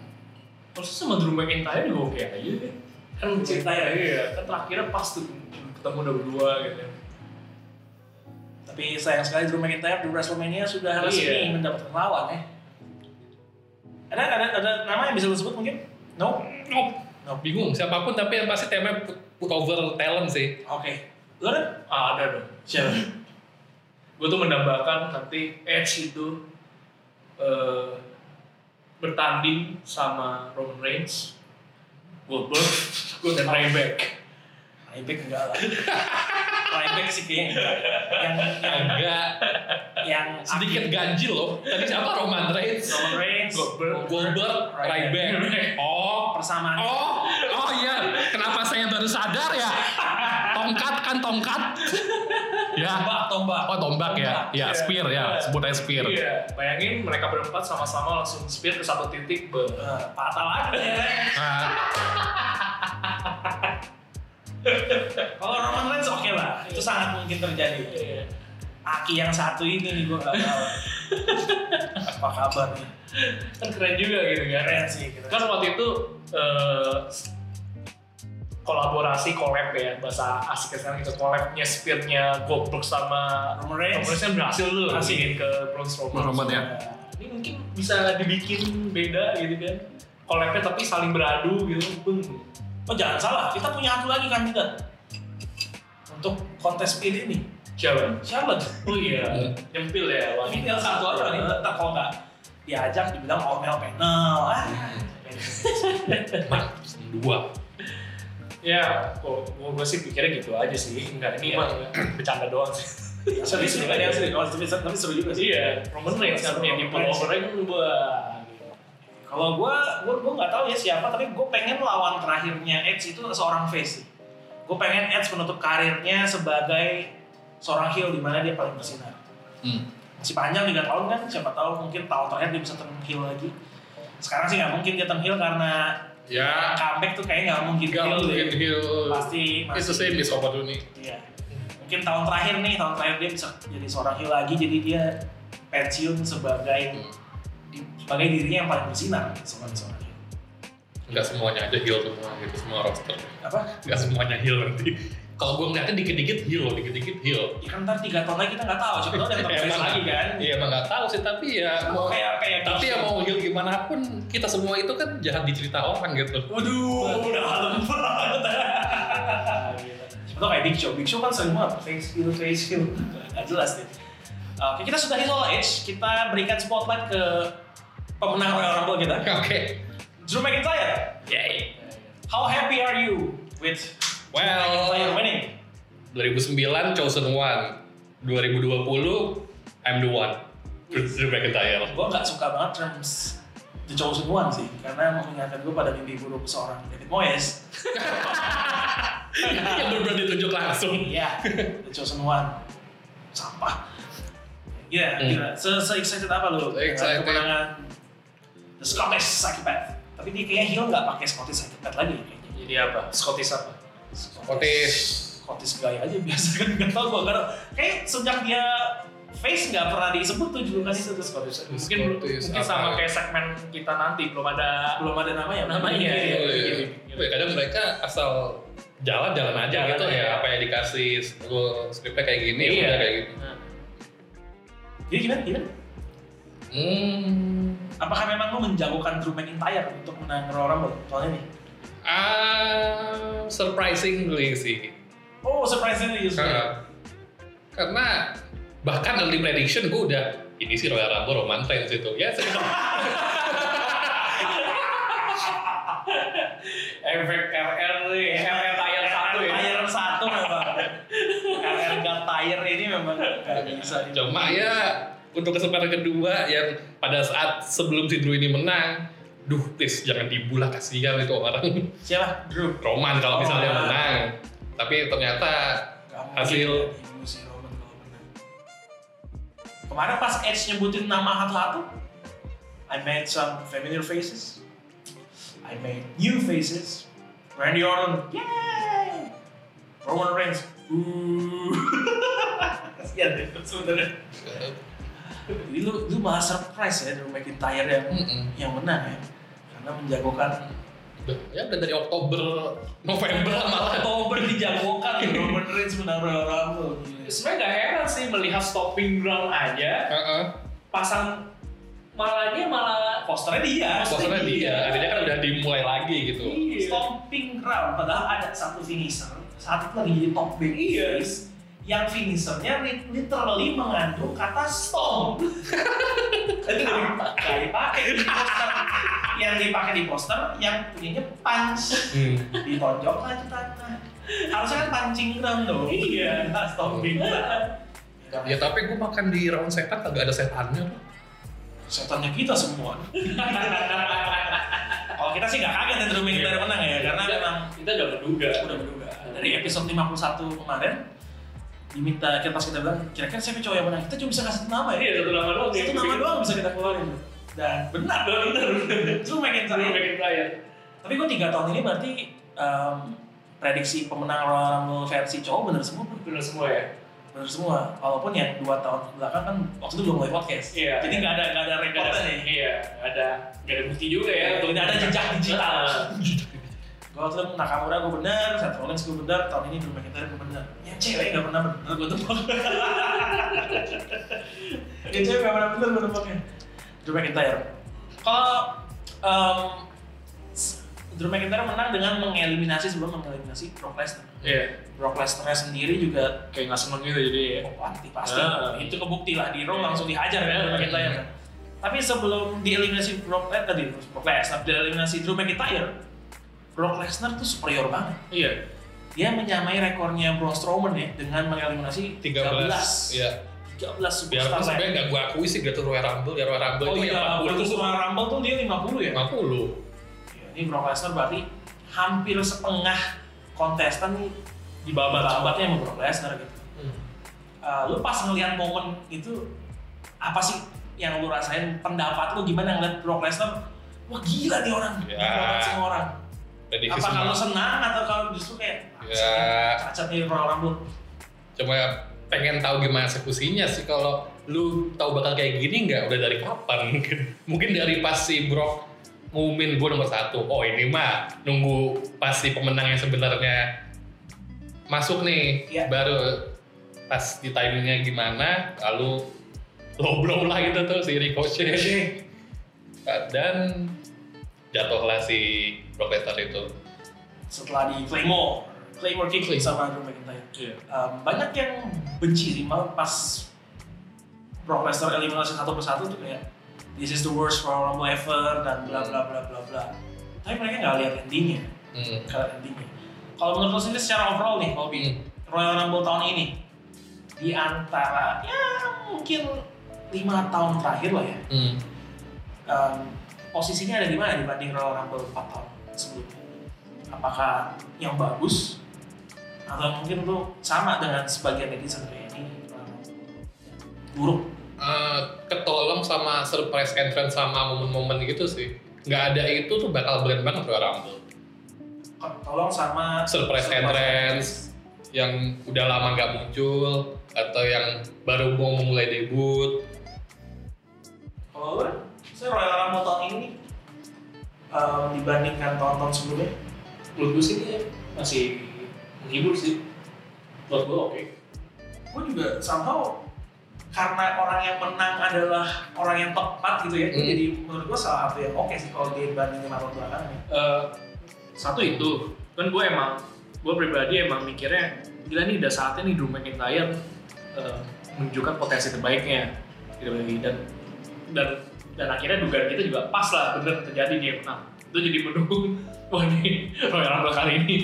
S3: Terus sama Drew McIntyre juga oke aja deh. Kan
S2: Cerita ya.
S3: Iya, kan terakhirnya pas tuh ketemu udah berdua gitu.
S2: Tapi sayang sekali Drew McIntyre di WrestleMania sudah resmi
S3: Iya.
S2: mendapatkan lawan ya. Ada ada ada nama yang bisa lo sebut mungkin? No.
S4: Nope. Bingung siapa pun tapi yang pasti temanya put, put over talent sih.
S2: Oke. Lo ada?
S3: Ah, ada dong.
S2: Siapa?
S3: Gue tuh menambahkan nanti Edge itu eh, bertanding sama Roman Reigns, Goldberg, dan Ryback.
S2: Ryback enggak lah. Ryback sih kayaknya. Yang yang
S4: Agak
S2: yang
S4: sedikit ganjil loh. Tadi siapa Roman Reigns?
S2: Roman Reigns,
S3: Goldberg.
S4: Goldberg, Ryback. Oh,
S2: persamaan.
S4: oh, oh iya. Kenapa saya baru sadar ya? Tongkat kan tongkat. Ya.
S2: Tombak, tombak.
S4: Oh tombak ya, ya spear ya, sebut aja spear.
S3: Iya, bayangin mereka berempat sama-sama langsung spear ke satu titik. Be.
S2: Eh, patah lagi ya.
S4: Nah,
S2: Kalau Roman Reigns oke lah, itu sangat mungkin terjadi.
S3: Iya.
S2: Aki yang satu ini nih gue gak tahu. Apa kabar nih?
S3: Kan keren juga gitu kan.
S2: Keren sih. Gitu.
S3: Kan waktu itu eh, kolaborasi collab ya bahasa asik sekarang itu collabnya spearnya Goldberg sama
S2: Roman Reigns.
S3: Roman Reigns kan berhasil tuh
S2: Berhasil.
S3: bikin ke Braun Strowman.
S4: Roman ya.
S3: Ini mungkin bisa dibikin beda gitu kan. Collabnya tapi saling beradu gitu. Bung.
S2: Oh jangan salah, kita punya satu lagi kandidat untuk kontes speed ini.
S3: Siapa?
S2: Charlotte.
S3: Oh iya,
S4: Hmm.
S3: nyempil ya.
S2: Ini tinggal satu aja nih, tetap kalau nggak diajak dibilang Ormel panel. Ah,
S4: nah, dua.
S3: Ya, kok gue sih pikirnya gitu aja sih. Enggak, ini mah bercanda doang sih.
S2: Tapi seru kan ya, seru. Oh, tapi tapi seru juga sih.
S3: Iya, Roman Reigns kan yang di over kan gua
S2: Kalau gua, gua, gua nggak tahu ya siapa, tapi gua pengen lawan terakhirnya Edge itu seorang face. sih. Gua pengen Edge menutup karirnya sebagai seorang heel di mana dia paling bersinar.
S4: Hmm.
S2: Masih panjang 3 tahun kan, siapa tahu mungkin tahun terakhir dia bisa turn heel lagi. Sekarang sih nggak mungkin dia turn heel karena
S4: Ya,
S2: comeback tuh kayaknya nggak mungkin
S4: nggak
S2: heel
S4: mungkin
S2: deh.
S4: heal.
S2: Pasti
S4: It's the
S2: masih.
S4: same as opportunity.
S2: Iya. Mungkin tahun terakhir nih, tahun terakhir dia bisa jadi seorang heel lagi, jadi dia pensiun sebagai di- sebagai dirinya yang paling bersinar sebagai seorang heel.
S4: Nggak semuanya aja heal semua gitu, semua roster.
S2: Apa?
S4: Nggak semuanya heal nanti. Kalau gue ngeliatnya dikit-dikit heal, dikit-dikit heal.
S2: Ya kan ntar tiga tahun lagi kita nggak tahu, coba tahu ada face lagi kan.
S4: Iya emang nggak tahu sih, tapi ya mau
S2: Kayak kayak
S4: tapi ya mau heal gimana pun kita semua itu kan jahat dicerita orang gitu.
S2: Waduh, udah malam banget. Siapa Atau kayak Big Show, Big Show kan sering banget face heel, face heel, nggak jelas deh. Oke, kita sudah All Edge, kita berikan spotlight ke pemenang Royal Rumble kita,
S4: Oke.
S2: Drew McIntyre.
S4: Yay.
S2: How happy are you with
S4: Well-
S2: McIntyre winning?
S4: 2009 chosen one. 2020 I'm the one. Drew McIntyre.
S2: Gue nggak suka banget terms The Chosen One sih, karena mengingatkan gue pada mimpi buruk seorang David Moyes.
S4: Yang benar ditunjuk langsung.
S2: Iya, The Chosen One. Sampah. Iya,
S4: Hmm.
S2: gila. Se, se excited apa lu?
S4: Excited.
S2: Kemenangan The Scottish Psychopath. Tapi dia kayaknya heel nggak pakai Scottish Psychopath lagi kayaknya.
S3: Jadi apa? Scottish apa?
S4: Scottish.
S2: Scottish gaya aja biasa kan nggak tau gue karena kayak sejak dia face nggak pernah disebut tuh julukan itu tuh
S3: Scottish. Mungkin
S4: Scottish
S3: mungkin
S4: apa?
S3: sama kayak segmen kita nanti belum ada
S2: belum ada namanya
S3: Namanya,
S2: Iya,
S3: iya,
S2: iya.
S4: Kadang mereka asal jalan-jalan aja
S3: Jalan
S4: gitu
S3: aja.
S4: ya. Apa yang dikasih lu skripnya kayak gini,
S3: Iya.
S4: udah kayak gitu.
S3: Nah,
S2: Jadi gimana? Gimana?
S4: Hmm.
S2: Apakah memang lu menjagokan Drew McIntyre untuk menang Royal Rumble? Soalnya nih.
S4: Ah, surprisingly sih.
S2: Oh, surprisingly you
S4: Karena, karena bahkan early prediction gue udah ini sih Royal Rumble Roman Reigns itu ya
S3: efek RR nih, RR tayar satu ya.
S2: Satu memang. RR gak tire ini memang gak bisa.
S4: cuma ya untuk kesempatan kedua yang pada saat sebelum si Drew ini menang duh please jangan dibulah kasihan itu orang
S2: Siapa? Drew.
S4: Roman kalau
S2: Oh,
S4: misalnya
S2: ya.
S4: menang tapi ternyata Hasil.
S2: ya, si Roman kalau menang. Kemarin pas Edge nyebutin nama satu-satu, I made some familiar faces. I made new faces. Randy Orton, yay! Roman Reigns, uuuh. Kasian deh sebenernya. Jadi lu, lu malah surprise ya Drew McIntyre yang,
S4: Mm-mm.
S2: yang menang ya. Karena menjagokan
S4: udah, ya udah dari Oktober November malah
S2: Oktober dijagokan Roman Reigns menang Royal Rumble. Gila.
S3: Sebenarnya gak heran sih melihat stopping ground aja,
S4: Heeh.
S3: pasang malahnya malah
S2: Posternya dia.
S4: Maksudnya dia, akhirnya kan udah dimulai lagi gitu.
S3: Iya.
S2: Stomping ground, padahal ada satu finisher saat itu lagi jadi top baby
S3: Iya.
S2: yang finishernya li- literally mengandung kata stomp. Kenapa nggak dipakai di poster? Yang dipakai di poster yang punyanya punch,
S4: Hmm.
S2: ditonjok aja tanah. Harusnya kan pancing ground dong.
S3: Iya.
S2: Nah, stomping ground.
S4: Ya tapi gue makan di round setan kagak ada setannya.
S2: setannya kita semua. Kalau kita sih nggak kaget ya Drew McIntyre menang ya, karena
S3: Kita-
S2: memang
S3: kita udah menduga.
S2: udah menduga. Dari episode 51 kemarin, diminta kita pas kita bilang, kira-kira siapa cowok yang menang? Kita cuma bisa kasih satu nama ya.
S3: Iya, satu nama doang.
S2: Satu nama doang bisa kita keluarin. Dan benar,
S3: Bener, bener, bener.
S2: Drew McIntyre.
S3: Drew McIntyre.
S2: Tapi gue tiga tahun ini berarti em, prediksi pemenang Royal versi cowok bener semua.
S3: Bener semua ya?
S2: bener semua. Walaupun yang dua tahun belakang kan waktu itu belum mulai podcast.
S3: Iya.
S2: Jadi nggak ada nggak ada rekodnya nih.
S3: iya, gak ada, gak ada bukti juga ya. untuk-
S2: Tidak ada jejak digital. Gue waktu itu Nakamura gue bener, Seth Rollins gue bener, tahun ini Drew McIntyre gue bener. Ya cewek gak pernah bener gue tebak. ya cewek gak pernah bener gue tebaknya. Drew McIntyre. Kalau s- Drew McIntyre menang dengan mengeliminasi sebelum mengeliminasi Brock Lesnar.
S3: Iya,
S2: Brock Lesnar sendiri juga
S3: kayak nggak seneng gitu jadi ya.
S2: oh, pasti pasti
S3: Ah.
S2: itu kebukti lah di Raw
S3: Iya.
S2: langsung dihajar kan Drew
S3: Iya.
S2: McIntyre kan. Tapi sebelum dieliminasi Brock Lesnar tadi Brock Lesnar dieliminasi Drew McIntyre, Brock Lesnar tuh superior banget.
S3: Iya,
S2: Dia menyamai rekornya Braun Strowman ya dengan mengeliminasi
S4: 13.
S2: 13.
S4: Iya.
S2: 13
S4: Biarpun
S2: superstar
S4: sebenarnya nggak gue akui sih Great Royal Rumble, ya Royal Rumble
S2: Oh
S4: itu
S2: iya,
S4: yang 40
S2: waktu
S4: tuh
S2: Royal Rumble tuh dia 50 ya.
S4: 50.
S2: Ya, Ini Brock Lesnar berarti hampir setengah kontestan nih
S3: di babat
S2: babatnya sama Brock Lesnar gitu.
S4: Hmm.
S2: Uh, lu pas ngelihat momen itu apa sih yang lu rasain pendapat lu gimana ngeliat Brock Lesnar wah gila nih orang
S4: Ya.
S2: diprotes semua orang
S4: Prediksi
S2: apa kalau senang atau kalau justru kayak
S4: Ya.
S2: cacat nih Royal Rumble
S4: Cuma pengen tahu gimana eksekusinya sih. Kalau lu tahu bakal kayak gini nggak? Udah dari kapan? Mungkin mungkin dari pas si Brock ngumumin gue nomor satu. Oh ini mah nunggu pas si pemenang yang sebenarnya masuk nih.
S2: Iya.
S4: baru pas di timingnya gimana lalu low blow lah gitu tuh si Ricochet dan jatuhlah si Brock Lesnar itu.
S2: Setelah di Claymore Claymore
S3: Claymore.
S2: sama Drew McIntyre.
S3: Iya.
S2: Um, banyak yang benci sih malah pas Brock Lesnar eliminasi satu persatu tuh kayak this is the worst Royal Rumble ever dan bla bla bla bla bla. Tapi mereka nggak lihat endingnya, nggak lihat endingnya. Kalau menurut lo sendiri secara overall nih, Bobby, Royal Rumble tahun ini di antara ya mungkin lima tahun terakhir lah ya,
S4: Hmm.
S2: um, posisinya ada di mana dibanding Royal Rumble 4 tahun sebelumnya? Apakah yang bagus atau mungkin lu sama dengan sebagian netizen kayak ini buruk?
S4: Eh, ketolong sama surprise entrance sama momen-momen gitu sih. Nggak ada itu tuh bakal blend banget Royal Rumble.
S2: Tolong sama
S4: Surprise entrance yang udah lama nggak muncul atau yang baru mau memulai debut.
S2: Kalau saya Royal Rumble tahun ini um, dibandingkan tahun-tahun sebelumnya,
S3: Menurut gue sih dia masih menghibur sih. Menurut gue oke.
S2: gue juga somehow karena orang yang menang adalah orang yang tepat gitu ya,
S4: Hmm.
S2: jadi menurut gue salah satu yang oke sih kalau dibandingin sama tahun belakangnya.
S3: Eh, satu itu kan gue emang gue pribadi emang mikirnya gila nih udah saatnya nih Drew McIntyre eh, menunjukkan potensi terbaiknya WWE dan dan dan akhirnya dugaan kita juga pas lah bener terjadi dia menang itu jadi mendukung wah nih Royal Rumble kali ini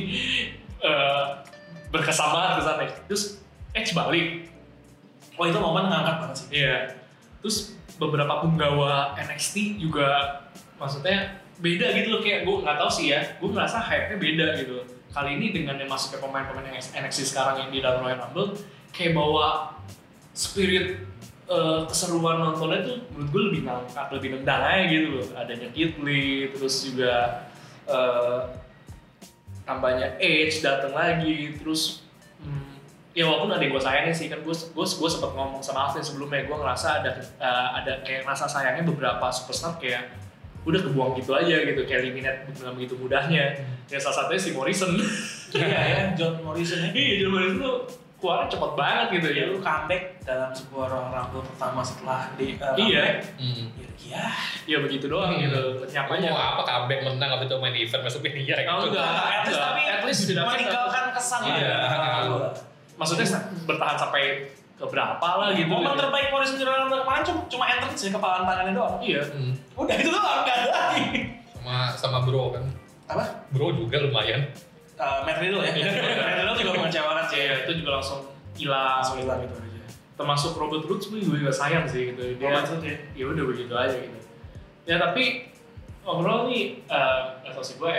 S3: eh, berkesan banget kesannya terus Edge balik
S2: Wah itu momen ngangkat banget sih.
S3: Iya. Terus beberapa penggawa NXT juga maksudnya beda gitu loh kayak gue nggak tahu sih ya. Gue ngerasa hype-nya beda gitu. Kali ini dengan yang masuk ke pemain-pemain NXT sekarang yang di dalam Royal Rumble kayak bawa spirit eh, keseruan nontonnya tuh menurut gue lebih ngangkat, lebih nendang aja gitu loh. Adanya Kid Lee, terus juga eh, tambahnya Edge datang lagi, terus hmm, ya walaupun ada gue sayangnya sih kan gue gue gue sempat ngomong sama Alvin sebelumnya gue ngerasa ada eh, ada kayak rasa sayangnya beberapa superstar kayak udah kebuang gitu aja gitu kayak eliminate dengan begitu mudahnya. Ya salah satunya si Morrison.
S2: Iya ya, John Morrison ya.
S3: iya John Morrison tuh keluarnya cepet banget gitu ya
S2: Dia lu comeback dalam sebuah Rumble pertama setelah di uh,
S3: iya
S4: Hmm.
S2: Ya,
S3: ya begitu doang
S4: Hmm.
S3: gitu
S4: Mau
S3: nyapanya
S4: apa comeback menang habis itu main event masuk mania
S3: Oh,
S4: gitu.
S3: enggak.
S2: at least tapi
S3: at least sudah
S2: meninggalkan kesan lah.
S3: Iya.
S2: Iya.
S3: maksudnya bertahan sampai ke berapa lah gitu
S2: Momen
S3: gitu.
S2: terbaik Royal Rumble kemarin cuma cuma entrance ya kepalan tangannya doang.
S3: iya
S4: Hmm.
S2: Udah itu doang, nggak ada lagi.
S4: Sama sama bro kan.
S2: Apa?
S4: Bro juga lumayan.
S2: Uh, Matt Riddle ya. Matt Riddle juga mengecewakan sih.
S3: Iya, itu juga langsung hilang
S2: Langsung hilang gitu aja.
S3: termasuk Robert Roots gue juga sayang sih gitu dia
S2: Robert Roode ya.
S3: ya udah begitu aja gitu ya tapi overall nih eh nggak tahu sih gue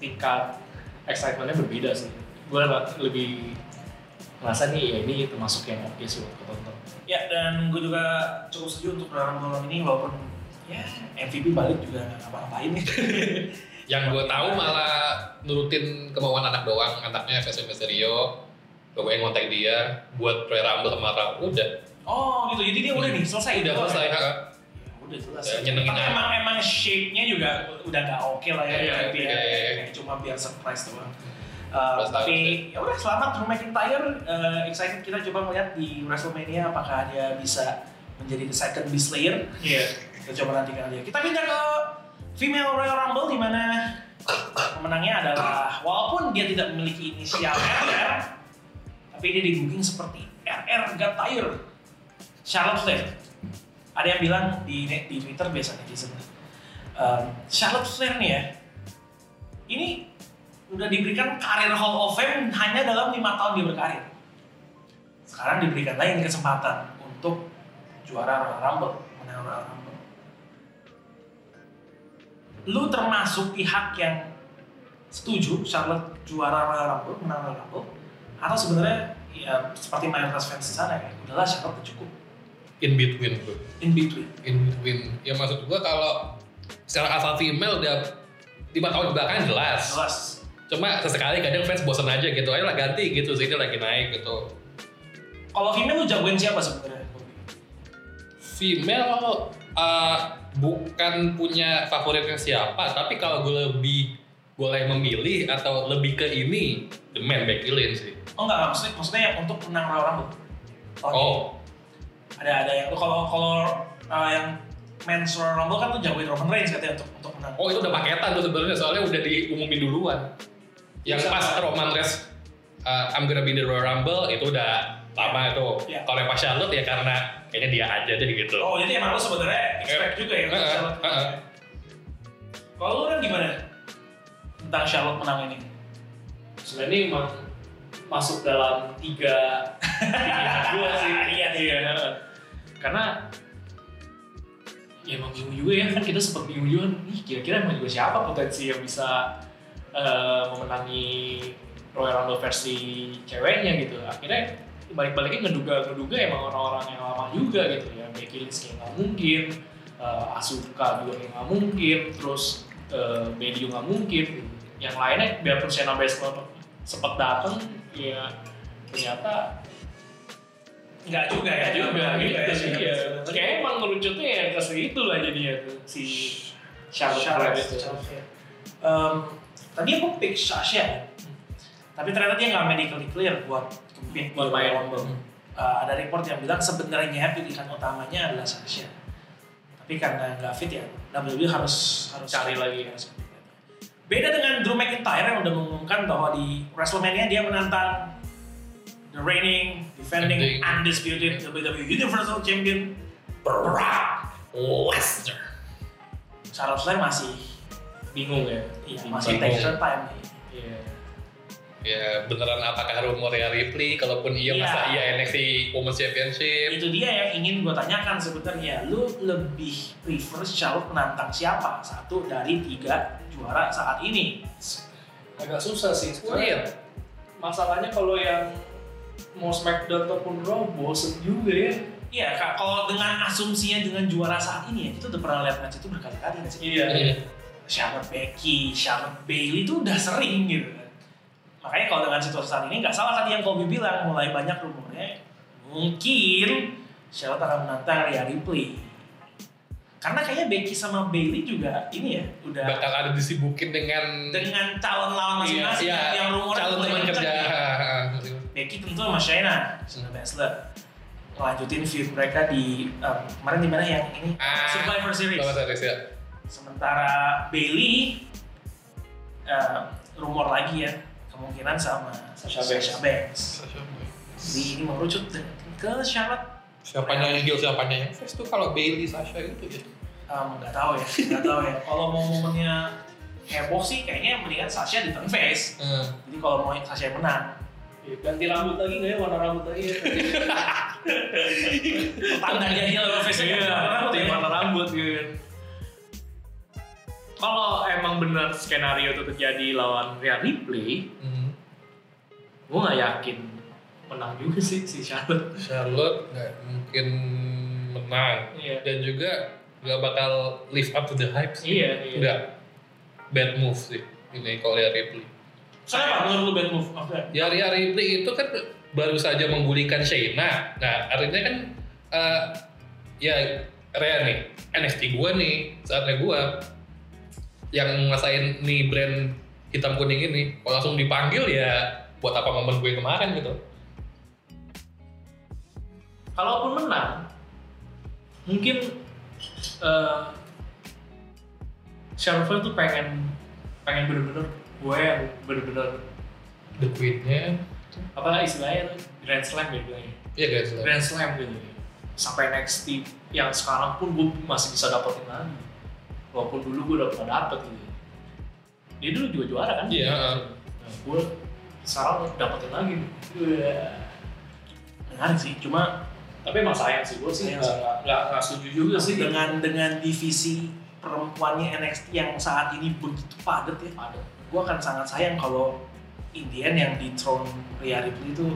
S3: tingkat excitementnya berbeda sih gue lebih ngerasa nih ya ini termasuk yang oke sih buat tonton
S2: Ya dan gue juga cukup setuju untuk Royal Rumble ini walaupun ya MVP balik juga nggak ngapa-ngapain nih.
S4: Yang gue tahu malah nurutin kemauan anak doang, anaknya Vesel Mysterio. Gue yang ngontak dia buat Royal Rumble sama Raw. Udah,
S2: Oh gitu, jadi dia udah nih selesai.
S4: udah selesai.
S2: Ya, udah selesai.
S4: Ya,
S2: Tapi emang emang shape-nya juga udah nggak oke lah ya, ya, kayak cuma biar surprise doang. Uh, tapi ya udah selamat Drew McIntyre. Uh, excited kita coba melihat di WrestleMania apakah dia bisa menjadi the second beast slayer.
S3: iya
S2: Kita coba nantikan aja. Kita pindah ke female Royal Rumble di mana pemenangnya adalah walaupun dia tidak memiliki inisial RR, tapi dia di booking seperti RR Gatire. Charlotte Flair. Ada yang bilang di di Twitter biasa netizen. Um, Charlotte Flair nih ya, ini udah diberikan karir Hall of Fame hanya dalam lima tahun dia berkarir. Sekarang diberikan lagi nih kesempatan untuk juara Royal Rumble, menang Royal Rumble. Lu termasuk pihak yang setuju Charlotte juara Royal Rumble, menang Royal Rumble, atau sebenarnya ya seperti mayoritas fans di sana ya, udahlah Charlotte cukup
S4: In between bro.
S2: in between.
S4: In between. Ya maksud gue kalau secara alpha female udah lima tahun belakang jelas.
S2: Jelas.
S4: Cuma sesekali kadang fans bosan aja gitu. Ayolah ganti gitu. Sini lagi naik gitu.
S2: Kalau female lu jagoin siapa sebenarnya?
S4: Female uh, bukan punya favoritnya siapa, tapi kalau gue lebih boleh memilih atau lebih ke ini, the man Becky Lynch sih.
S2: Oh enggak, maksudnya maksudnya yang untuk menang Royal Rumble. Ini.
S4: Oh,
S2: Ada ada yang kalau kalau uh, yang men's Royal Rumble kan tuh jagoin Roman Reigns katanya untuk untuk menang.
S4: oh itu udah paketan tuh sebenarnya soalnya udah diumumin duluan. Yang pas Roman Reigns uh, I'm gonna be the Royal Rumble itu udah lama itu.
S2: Iya.
S4: Kalau yang pas Charlotte ya karena kayaknya dia aja deh gitu.
S2: Oh jadi emang lo sebenarnya expect juga ya untuk
S4: Eh,
S2: Charlotte
S4: eh, eh.
S2: Kalau lu kan gimana? Tentang Charlotte menang ini?
S3: sebenarnya ini emang masuk dalam tiga tiga gue sih iya iya karena ya emang bingung juga ya kan kita sempat bingung juga nih kira-kira emang juga siapa potensi yang bisa eh, memenangi Royal Rumble versi ceweknya gitu akhirnya balik-baliknya ngeduga ngeduga emang orang-orang yang lama juga gitu ya Becky Lynch kayak nggak mungkin eh, Asuka juga kayak nggak mungkin terus eh, Bayley juga nggak mungkin yang lainnya biarpun Shayna Baszler sempat datang ya ternyata
S2: Enggak juga ya?
S3: juga gitu
S2: ya,
S3: sih ya. kayak emang ngerucutnya ya ke situ lah jadinya tuh si Charlotte itu
S2: Charlotte. Um, tadi aku pick Sasha ya. Tapi ternyata dia nggak medically clear buat di
S3: main.
S2: Uh, ada report yang bilang sebenarnya pilihan utamanya adalah Sasha. Tapi karena nggak fit ya, WWE harus harus
S3: Cari lagi.
S2: harus Beda dengan Drew McIntyre yang udah mengumumkan bahwa di WrestleMania dia menantang the reigning, defending, undisputed WWE Universal Champion Brock Lesnar. Charlotte Flair masih
S3: bingung ya
S2: Iya, masih take time nih.
S4: Ya beneran apakah rumornya Ripley? Kalaupun iya,
S2: Iya.
S4: masa iya NXT Women's Championship?
S2: Itu dia yang ingin gue tanyakan sebenarnya. Lu lebih prefer Charlotte menantang siapa? Satu dari tiga juara saat ini.
S3: agak susah sih
S4: Oh, iya.
S3: masalahnya kalau yang mau Smackdown ataupun Raw bosen juga ya
S2: Iya, Kak, kalau dengan asumsinya dengan juara saat ini ya, kita udah pernah lihat match itu berkali-kali nggak sih?
S3: iya
S4: Iya.
S2: Charlotte Becky, Charlotte Bailey itu udah sering gitu. Makanya kalau dengan situasi saat ini nggak salah tadi yang Kobe bilang mulai banyak rumornya mungkin Charlotte akan menantang Rhea Ripley. Karena kayaknya Becky sama Bailey juga ini ya udah
S4: Bakal ada disibukin dengan
S2: dengan calon lawan masing-masing
S4: Iya,
S2: yang rumornya
S4: calon teman kerja.
S2: nih. Becky tentu sama Shayna, Shayna Baszler ngelanjutin feud mereka di em, kemarin di mana yang ini
S4: Ah,
S2: Survivor Series.
S4: Ya.
S2: Sementara Bailey eh, rumor lagi ya kemungkinan sama
S3: Sasha Banks.
S2: Sasha Banks. Jadi ini mengerucut ke Charlotte
S4: Siapanya yang heel, siapanya yang face tuh kalau Bailey Sasha gitu ya.
S2: Em, nggak tahu ya, nggak tahu ya. Kalau mau momennya heboh sih kayaknya mendingan Sasha di turn face.
S4: Hmm.
S2: Jadi kalau mau Sasha yang menang,
S3: Iya, ganti rambut lagi nggak ya warna rambut lagi ya
S2: tanda dia heel sama face
S3: iya ganti warna rambut gitu kalau emang benar skenario itu terjadi lawan Rhea Ripley
S4: Hmm.
S3: gue nggak yakin menang juga sih si Charlotte
S4: Charlotte nggak mungkin menang
S3: iya
S4: dan juga nggak bakal live up to the hype sih.
S3: iya iya
S4: Nggak. Bad move sih ini kalau lihat Ripley.
S2: Kenapa menurut lu bad move? Maksudnya?
S4: Ya Rhea Ripley itu kan baru saja menggulingkan Shayna. Nah artinya kan eh, ya Rhea nih NXT gua nih saatnya gua yang ngasain nih brand hitam kuning ini kalau langsung dipanggil ya buat apa momen gue kemarin gitu.
S3: kalaupun menang mungkin eh Charlotte Flair tuh pengen pengen bener-bener gue yang bener-bener
S4: The Queen-nya
S3: apa istilahnya tuh Grand Slam ya bilangnya
S4: Iya guys.
S3: Grand Slam gitu sampai NXT yang sekarang pun gue masih bisa dapetin lagi walaupun dulu gue udah pernah dapet gitu dia dulu juga juara kan
S4: Iya.
S3: nah, gue sekarang dapetin lagi Wah.
S2: Menarik sih, cuma
S3: tapi emang sayang sih gue sih nggak nggak- setuju juga sih
S2: dengan dengan divisi perempuannya NXT yang saat ini begitu padat ya.
S3: ada
S2: Gue akan sangat sayang kalau Indian yang di throne Rhea Ripley itu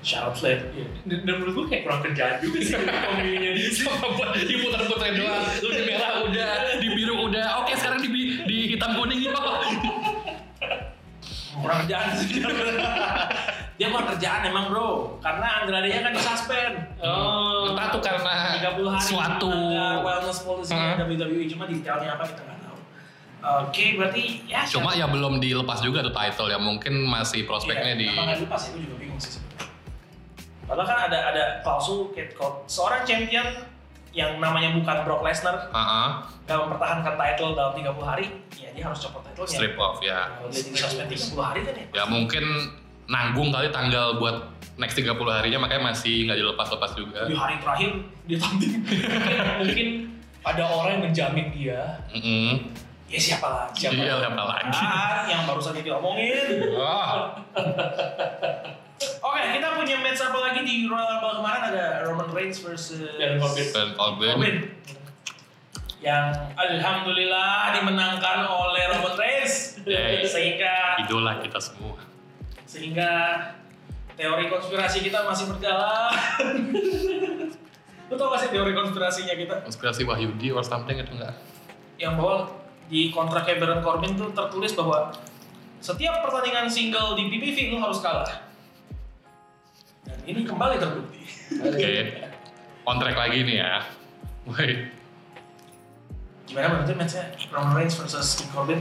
S2: Charlotte Flair.
S3: Iya. Dan, dan menurut gue kayak kurang kerjaan juga sih pemilihnya dia sih.
S4: buat diputar-putar doang. Lu di merah udah, di biru udah. Oke sekarang di, di hitam kuning yuk.
S2: Kurang kerjaan sih. Dia kurang kerjaan emang bro, karena Andrade-nya kan disuspend.
S3: Oh,
S4: Entah tuh karena
S2: 30 hari
S4: suatu
S2: ada wellness policy
S4: Hah?
S2: WWE cuma detailnya apa kita nggak tahu. Oke, berarti ya
S4: Cuma ya belum dilepas juga tuh title ya. Mungkin masih prospeknya
S2: iya,
S4: di
S2: nggak dilepas ya? Gue juga bingung sih sebenarnya. Padahal kan ada ada klausul seorang champion yang namanya bukan Brock Lesnar
S4: Heeh.
S2: nggak mempertahankan title dalam 30 hari, ya dia harus copot title fotonya.
S4: strip off ya.
S2: Kalau dia di sosmed 30 hari kan ya?
S4: Ya mungkin nanggung kali tanggal buat next 30 harinya makanya masih nggak dilepas-lepas juga.
S2: Di hari terakhir dia tampil.
S3: mungkin ada orang yang menjamin dia
S4: Mm-mm.
S2: ya siapa lagi?
S3: Siapa?
S4: Iya, siapa lagi?
S2: Ah, yang baru saja kita omongin.
S4: Oh,
S2: Oke, kita punya match apa lagi di Royal Rumble kemarin ada Roman Reigns versus
S3: Dan Corbin.
S4: Dan Corbin.
S2: Corbin. Yang alhamdulillah dimenangkan oleh Roman Reigns sehingga
S4: Idola kita semua.
S2: sehingga teori konspirasi kita masih berjalan. Lu tau gak sih teori konspirasinya kita?
S4: Konspirasi Wahyudi or something itu enggak?
S2: Yang bahwa di kontraknya Baron Corbin tuh tertulis bahwa setiap pertandingan single di PPV lu harus kalah. Ini kembali terbukti.
S4: Oke. On track lagi nih ya. Wait.
S2: Gimana menurutnya matchnya Roman Reigns versus King Corbin?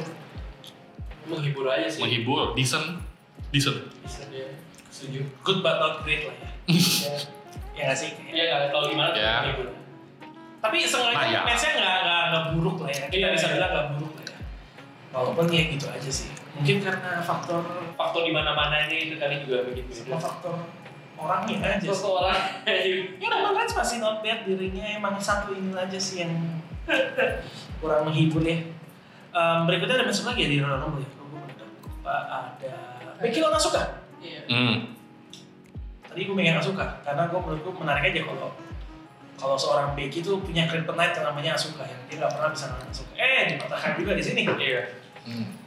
S3: menghibur aja sih
S4: Menghibur, decent, decent.
S3: bisa dia setuju
S2: Good but not great lah ya. ya, ya nggak sih?
S3: ya nggak tahu gimana tapi
S4: Ya.
S3: menghibur
S2: Tapi seenggaknya
S4: Nah, ya.
S2: matchnya nggak nggak nggak buruk lah ya. Kita
S3: Iya,
S2: bisa
S3: iya.
S2: bilang nggak buruk lah ya. Walaupun ya gitu aja sih. Mungkin karena faktor
S3: faktor di mana mananya itu kali juga begitu
S2: semua faktor orangnya aja sih.
S3: seseorang
S2: Ya Roman Reigns pasti not bad dirinya emang satu ini aja sih yang kurang menghibur ya. Em, berikutnya ada match lagi ya di Royal Rumble ya. Gue lupa ada Becky lawan Asuka.
S3: iya
S4: Hmm.
S2: Tadi gue pengen Asuka karena gue menurut gue menarik aja kalau kalau seorang Becky tuh punya kryptonite yang namanya Asuka yang dia nggak pernah bisa ngalahin Asuka. Eh dipatahkan juga di sini.
S3: iya
S4: Hmm.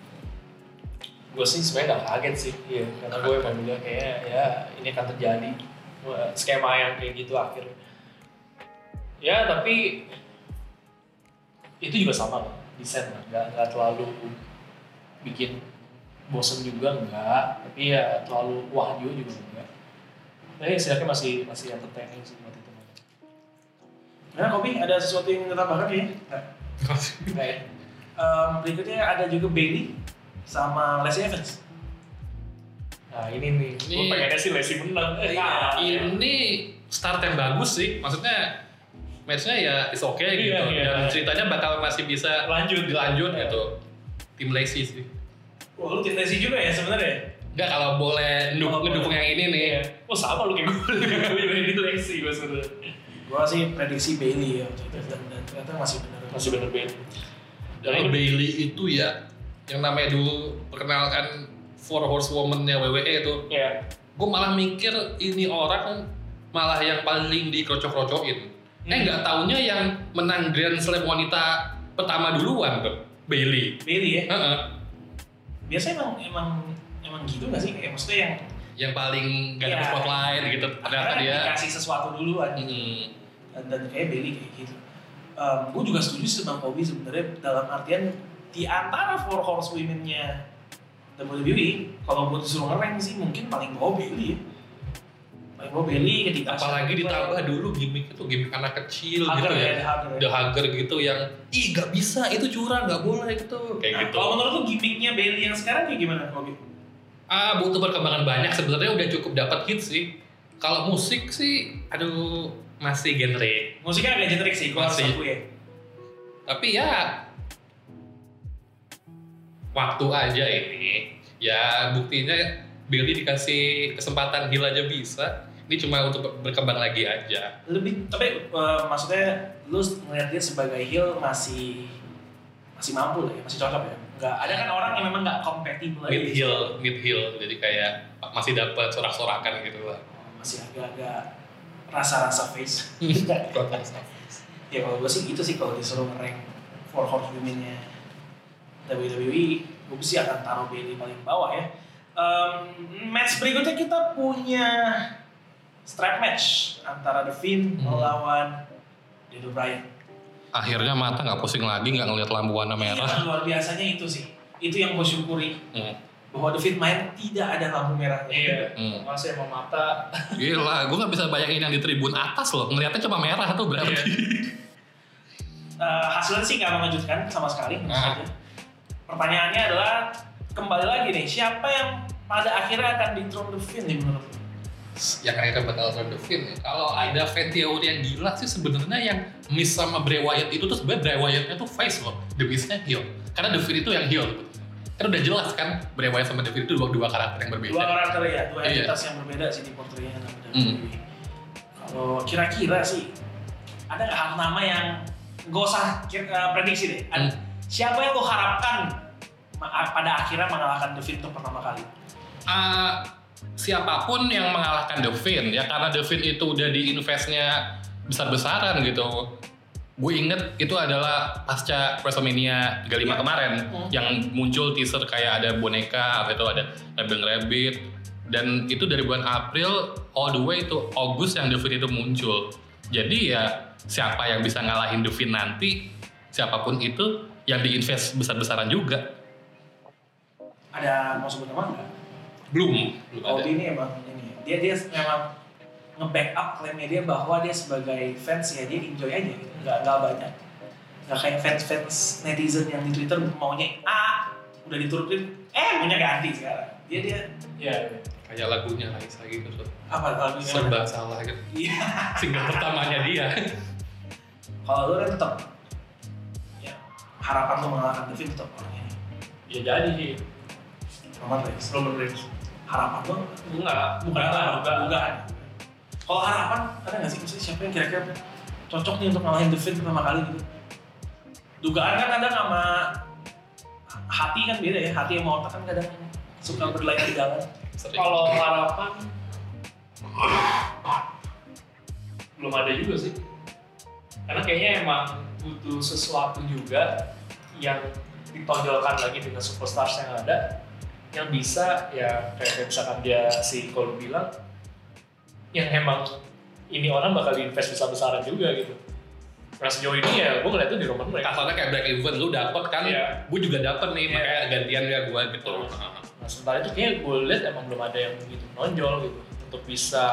S3: Gue sih sebenarnya nggak kaget sih. Iya karena gue emang bilang kayaknya ya ini akan terjadi. Skema yang kayak gitu akhirnya ya tapi itu juga sama lah desain lah. Nggak nggak terlalu bikin bosen juga enggak tapi ya terlalu wah juga juga enggak tapi istilahnya masih masih entertaining sih buat itu.
S2: Nah, Kobi ada sesuatu yang ditambahkan ya? Nggak.
S3: Nggak ya?
S2: Em, berikutnya ada juga Bailey sama Lacey Evans.
S3: nah ini nih gue
S4: Ini-
S3: pengennya sih Leslie menang eh,
S4: Iya,
S3: ya.
S4: ini start yang bagus sih. Maksudnya matchnya ya is oke
S3: Iya,
S4: gitu.
S3: iya.
S4: Dan ceritanya bakal masih bisa
S3: lanjut
S4: dilanjut gitu. Tim Lacy sih.
S2: Wah, lu tim Lacey juga ya sebenarnya?
S4: Enggak kalau boleh
S2: Kalau
S4: ngedukung, yang ini nih.
S3: Iya. Oh sama lu kayak gue, gue juga Lexi gue sebenernya
S2: Gua sih prediksi Bailey ya dan, dan ternyata masih benar.
S3: Masih bener beda Dan ini
S4: Bailey itu ya yang namanya dulu perkenalkan Four Horsewoman-nya WWE itu,
S3: ya
S4: gue malah mikir ini orang malah yang paling dikrocok-krocokin. Eh
S3: Hmm.
S4: nggak taunya yang menang Grand Slam wanita pertama duluan tuh, Bailey.
S2: Bailey ya.
S4: Heeh.
S2: Biasanya emang emang emang gitu nggak sih? Kayak maksudnya yang
S4: Yang paling gak dapet spotlight gitu. Ternyata dia.
S2: dikasih sesuatu duluan.
S4: Hmm.
S2: Dan, dan kayak Bailey kayak gitu. gue juga setuju sih sama Kobe sebenarnya dalam artian di antara four horse women-nya WWE, kalau gue disuruh ngereng sih mungkin paling bawah Bailey ya. Paling bawah Bailey ketika
S4: Apalagi ditambah dulu gimmick itu gimmick anak kecil
S2: Hugger
S4: gitu
S2: ya,
S4: ya.
S2: The Hugger ya.
S4: The Hugger gitu yang ih gak bisa itu curang gak boleh gitu kayak
S2: Nah,
S4: gitu.
S2: Kalau menurut lu gimmicknya Bailey yang sekarang kayak gimana Kobe?
S4: Ah butuh perkembangan banyak sebenarnya udah cukup dapat hit sih. Kalau musik sih aduh masih genre.
S2: Musiknya agak generik sih,
S4: Masih.
S2: akui ya.
S4: Tapi ya waktu aja ini. Ya buktinya Billy dikasih kesempatan heal aja bisa. Ini cuma untuk berkembang lagi aja.
S2: Lebih, tapi eh, maksudnya lu ngeliat dia sebagai heel masih masih mampu lah ya, masih cocok ya. Enggak, ada kan orang yang memang nggak compatible aja
S4: Mid
S2: situ.
S4: mid heal. Jadi kayak masih dapat sorak-sorakan gitu lah.
S2: masih agak-agak rasa-rasa face. ya kalau gue sih gitu sih kalau disuruh ngerank four horse women-nya WWE, gue sih akan taruh Bailey paling bawah ya. Em, match berikutnya kita punya strap match antara The Fiend
S4: Hmm.
S2: melawan Daniel Bryan.
S4: Akhirnya mata nggak pusing lagi nggak ngeliat lampu warna merah.
S2: Iya, luar biasanya itu sih. Itu yang gue syukuri
S4: Hmm.
S2: bahwa The Fiend main tidak ada lampu merahnya.
S3: Iya
S4: Hmm.
S3: Masih emang mata
S4: Gila, gue nggak bisa bayangin yang di tribun atas loh. Ngeliatnya cuma merah tuh berarti.
S2: Eh, hasilnya sih nggak mengejutkan sama sekali
S4: Nah.
S2: saja. Pertanyaannya adalah kembali lagi nih siapa yang pada akhirnya akan di throne The Fiend nih menurut lu?
S4: yang akhirnya bakal turn the Fiend ya. Kalau ada fan teori yang gila sih sebenarnya yang miss sama Bray Wyatt itu tuh sebenarnya Bray Wyatt-nya tuh face loh. The Miz-nya heel. Karena The Fiend itu yang heel gitu. kan udah jelas kan Bray Wyatt sama Devin itu dua, dua karakter yang berbeda.
S2: Dua karakter ya, dua
S4: Iya.
S2: entitas yang berbeda sih di portraynya sama
S4: Hmm.
S2: Kalau kira-kira sih ada nggak hal nama yang gak usah kira, prediksi deh. Ada-
S4: Hmm.
S2: Siapa yang lo harapkan pada akhirnya mengalahkan The Fiend untuk pertama kali?
S4: Ah, siapa pun yang mengalahkan The Fiend ya karena The Fiend itu udah di investnya besar-besaran gitu. Gue inget itu adalah pasca WrestleMania 35
S2: Iya.
S4: kemarin
S2: Hmm.
S4: yang muncul teaser kayak ada boneka, apa itu ada Rabbit Rabbit dan itu dari bulan April all the way to August yang Fiend itu muncul. Jadi ya siapa yang bisa ngalahin Fiend nanti siapa pun itu yang diinvest besar-besaran juga.
S2: Ada mau sebut nama nggak?
S4: Belum, belum ada.
S2: Cody ini emang ini dia dia memang nge-backup klaimnya dia bahwa dia sebagai fans ya dia enjoy aja gitu nggak nggak banyak nggak kayak fans fans netizen yang di Twitter maunya A udah diturutin eh maunya ganti sekarang dia dia
S3: Iya.
S4: Kayak lagunya Raisa gitu. Sob.
S2: apa kalau
S4: serba salah gitu.
S2: iya
S4: Single pertamanya dia.
S2: kalau lu kan tetap ya harapan lu mengalahkan Fiend tetap orang ini
S3: Ya jadi sih.
S2: Roman Reigns
S3: Roman Reigns.
S2: harapan lu
S3: Enggak, bukan lah, bukan.
S2: bukan kalau harapan ada nggak sih maksudnya siapa yang kira-kira cocok nih untuk ngalahin The pertama kali gitu dugaan kan kadang sama hati kan beda ya hati sama otak kan kadang suka berlayar di jalan
S4: Sering.
S3: Kalau harapan belum ada juga sih. Karena kayaknya emang butuh sesuatu juga yang ditonjolkan lagi dengan superstars yang ada yang bisa ya kayak kayak misalkan dia si Cole bilang yang emang ini orang bakal diinvest besar-besaran juga gitu. Nah sejauh ini ya gue ngeliatnya di Roman Reigns.
S4: kasarnya kayak break even lu dapet kan
S3: Iya.
S4: gue juga dapet nih
S3: Iya.
S4: makanya gantian ya gue gitu
S3: Nah sementara itu kayaknya gue lihat emang belum ada yang begitu menonjol gitu untuk bisa